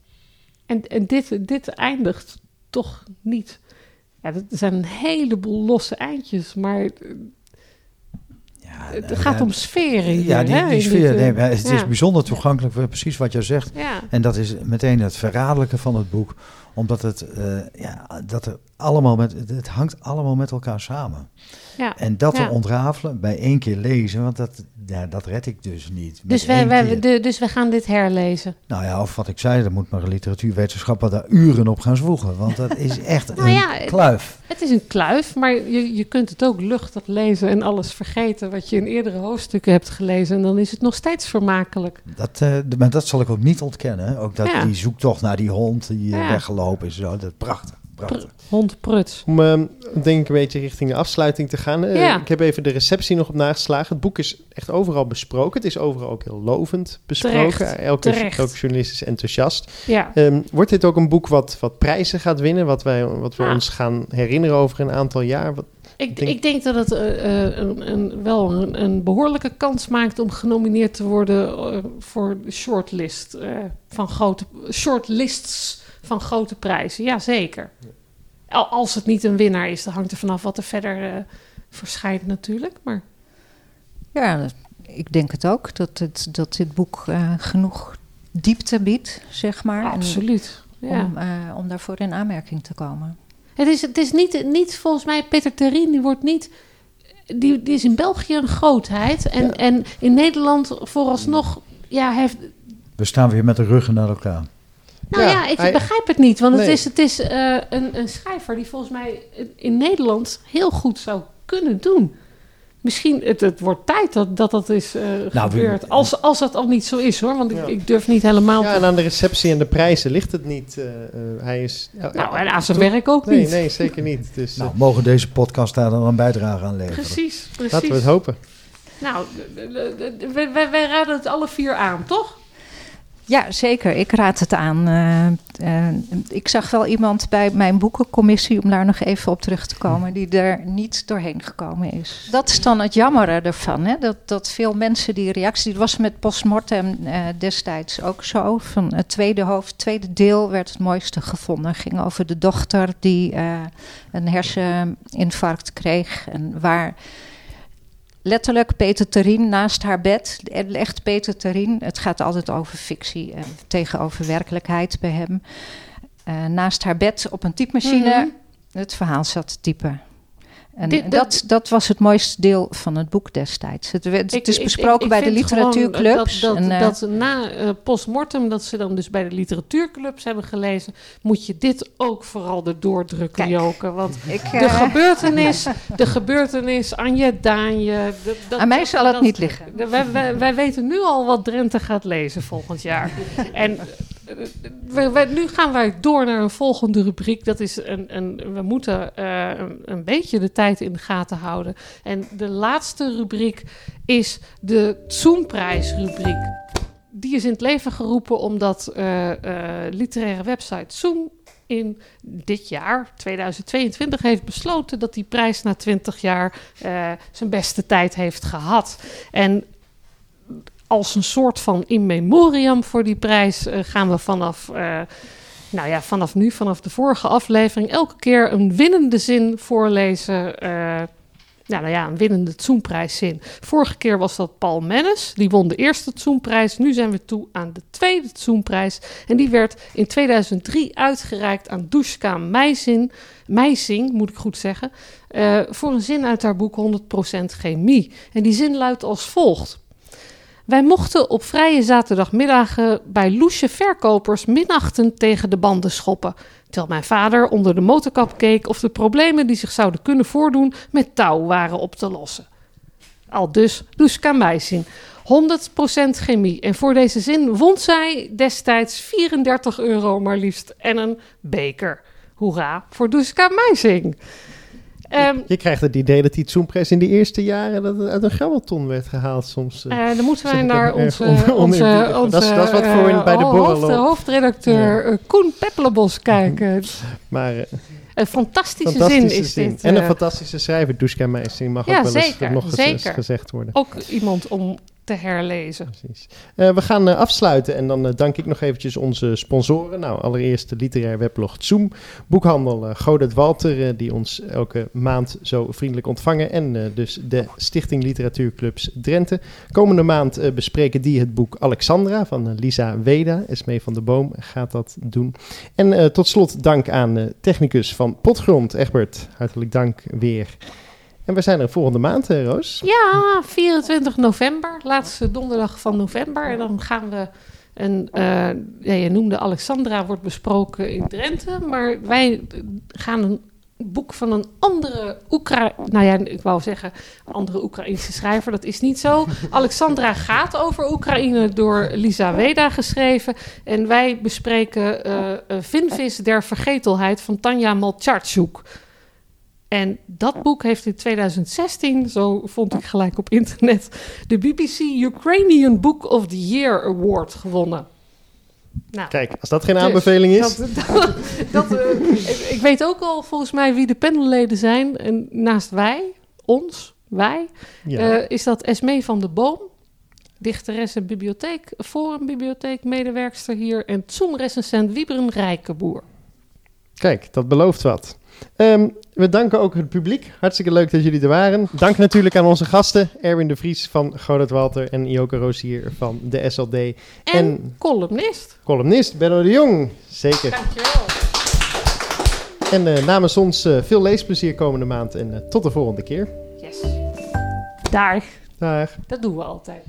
En, en dit, dit eindigt toch niet. Ja, er zijn een heleboel losse eindjes, maar Ja, het nou gaat om sferen hier. Ja, die, hè, die sfeer, eh, nee, het is bijzonder toegankelijk, voor precies wat jij zegt. Ja, En dat is meteen het verraderlijke van het boek, omdat het, eh, ja, dat er allemaal met, het hangt allemaal met elkaar samen. ja. En dat Ja. te ontrafelen bij één keer lezen, want dat, ja, dat red ik dus niet. Dus, wij, één wij, keer. de, dus we gaan dit herlezen. Nou ja, of wat ik zei, dan moet maar een literatuurwetenschapper daar uren op gaan zwoegen, want dat is echt Nou een ja, kluif. Het is een kluif, maar je, je kunt het ook luchtig lezen en alles vergeten wat je in eerdere hoofdstukken hebt gelezen. En dan is het nog steeds vermakelijk. Dat, eh, maar dat zal ik ook niet ontkennen. Ook dat Ja. die zoektocht naar die hond die eh, Ja. Weggelopen is. Zo, dat prachtig. prachtig. Hond pruts. Om ehm, denk ik een beetje richting de afsluiting te gaan. Eh, Ja. Ik heb even de receptie nog op nageslagen. Het boek is echt overal besproken. Het is overal ook heel lovend besproken. Terecht, Elke, terecht. elke journalist is enthousiast. Ja. Ehm, wordt dit ook een boek wat, wat prijzen gaat winnen? Wat, wij, wat we Ja. ons gaan herinneren over een aantal jaar? Wat, Ik, denk- ik denk dat het eh, eh, een, een, wel een, een behoorlijke kans maakt om genomineerd te worden eh, voor de shortlist eh, van grote shortlists van grote prijzen. Jazeker. Al, als het niet een winnaar is, dan hangt er vanaf wat er verder eh, verschijnt natuurlijk. Maar Ja, ik denk het ook. Dat, het, dat dit boek eh, genoeg diepte biedt, zeg maar. en absoluut. Ja. Om, eh, om daarvoor in aanmerking te komen. Het is, het is niet, niet volgens mij, Peter Terrien, die wordt niet. Die, die is in België een grootheid. En, Ja. en in Nederland vooralsnog. Ja, heeft, We staan weer met de ruggen naar elkaar. Nou Ja, ja, ik hij- begrijp het niet. Want het Nee. is, het is eh, een, een schrijver die volgens mij in Nederland heel goed zou kunnen doen. Misschien, het, het wordt tijd dat dat, dat is eh, Nou, gebeurd. Als, als dat al niet zo is hoor. Want ik, Ja. ik durf niet helemaal... ja, en aan de receptie en de prijzen ligt het niet. eh, eh, hij is... nou, en aan zijn werk ook Nee, niet. nee, zeker niet. Dus Nou, mogen deze podcast daar dan een bijdrage aan leveren? Precies, precies. laten we het hopen. Nou, wij raden het alle vier aan, toch? Ja, zeker. Ik raad het aan. Eh, eh, ik zag wel iemand bij mijn boekencommissie, om daar nog even op terug te komen, die er niet doorheen gekomen is. Dat is dan het jammere ervan. Hè? Dat, dat veel mensen die reactie. Het was met postmortem eh, destijds ook zo. Van het tweede hoofd, tweede deel werd het mooiste gevonden. ging over de dochter die een herseninfarct kreeg. En waar letterlijk Peter Terrien naast haar bed. Echt Peter Terrien. Het gaat altijd over fictie en tegenover werkelijkheid bij hem. Eh, naast haar bed op een typemachine Mhm. het verhaal zat te typen. En Dit- dat, dat was het mooiste deel van het boek destijds. Het, is Ik- besproken ik bij de literatuurclubs. Dat, dat, en, eh, dat na eh, postmortem, dat ze dan dus bij de literatuurclubs hebben gelezen, moet je dit ook vooral erdoor drukken, Kijk. Joke. Want ik, de eh, gebeurtenis, de gebeurtenis, Anje Daanje. aan mij zal het niet liggen. Wij, wij, wij weten nu al wat Drenthe gaat lezen volgend jaar. en eh, we, we- nu gaan wij door naar een volgende rubriek. Dat is een, een, we moeten eh, een, beetje de tijd in de gaten houden. En de laatste rubriek is de Zoom-prijsrubriek. Die is in het leven geroepen omdat eh, literaire website Zoom in dit jaar, 2022, heeft besloten dat die prijs na 20 jaar zijn beste tijd heeft gehad. En als een soort van in memoriam voor die prijs eh, gaan we vanaf, eh, nou ja, vanaf nu, vanaf de vorige aflevering, elke keer een winnende zin voorlezen. eh, nou, nou ja, een winnende Tsoenprijszin. Vorige keer was dat Paul Mennes. Die won de eerste Tsoenprijs. Nu zijn we toe aan de tweede Tsoenprijs. En die werd in 2003 uitgereikt aan Dushka Meijzin, Meijsing, moet ik goed zeggen. voor een zin uit haar boek 100% Chemie. En die zin luidt als volgt. Wij mochten op vrije zaterdagmiddagen bij loesje verkopers minachtend tegen de banden schoppen. Terwijl mijn vader onder de motorkap keek of de problemen die zich zouden kunnen voordoen met touw waren op te lossen. Al dus Duska Meijsin. 100% chemie. En voor deze zin won zij destijds 34 euro maar liefst en een beker. Hoera voor Duska Meijsing. Ehm, Je krijgt het idee dat die Zoompress in die eerste jaren dat het uit een grabbelton werd gehaald soms. Eh, dan moeten wij naar erg onze, on- onze, Dat is- dat is wat voor in- eh, bij de borrel hoofd- hoofdredacteur Koen Peppelenbos kijken. maar Een fantastische, fantastische zin is zin. dit. En een fantastische schrijver, Duska Meijsing, mag Ja, ook wel eens zeker, nog eens, zeker. gezegd worden. ook iemand om te herlezen. Precies. Eh, we gaan eh, afsluiten en dan eh, dank ik nog eventjes onze sponsoren. Nou, allereerst de literair weblog Zoom, boekhandel Godert Walter, die ons elke maand zo vriendelijk ontvangen. En dus de Stichting Literatuurclubs Drenthe. Komende maand bespreken die het boek Alexandra van Lisa Weda. Esmee van de Boom gaat dat doen. En tot slot dank aan technicus van Potgrond, Egbert. Hartelijk dank weer. En we zijn er volgende maand, Roos. Ja, 24 november, laatste donderdag van november. En dan gaan we een, eh, je noemde Alexandra, wordt besproken in Drenthe. Maar wij gaan een boek van een andere Oekra... Nou ja, ik wou zeggen andere Oekraïnse schrijver. Dat is niet zo. Alexandra gaat over Oekraïne door Lisa Weda geschreven. En wij bespreken uh, Vinvis der Vergetelheid van Tanja Malcharczuk. En dat boek heeft in 2016, zo vond ik gelijk op internet, de BBC Ukrainian Book of the Year Award gewonnen. Nou, Kijk, als dat geen dus aanbeveling is. Dat, dat, uh, ik, ik, weet ook al volgens mij wie de panelleden zijn. En naast wij, ons, wij, ja. uh, is dat Esmee van de Boom. Dichteres en bibliotheek, forum bibliotheek medewerkster hier. En Zoom-recensent Wieberen Rijkenboer. Kijk, dat belooft wat. Um, we danken ook het publiek. Hartstikke leuk dat jullie er waren. Dank natuurlijk aan onze gasten. Erwin de Vries van Godert Walter en Joke Roosier van de SLD. En, en columnist. Columnist, Benno de Jong. Zeker. Dankjewel. En uh, namens ons uh, veel leesplezier komende maand en uh, tot de volgende keer. Yes. Dag. Dag. Dat doen we altijd.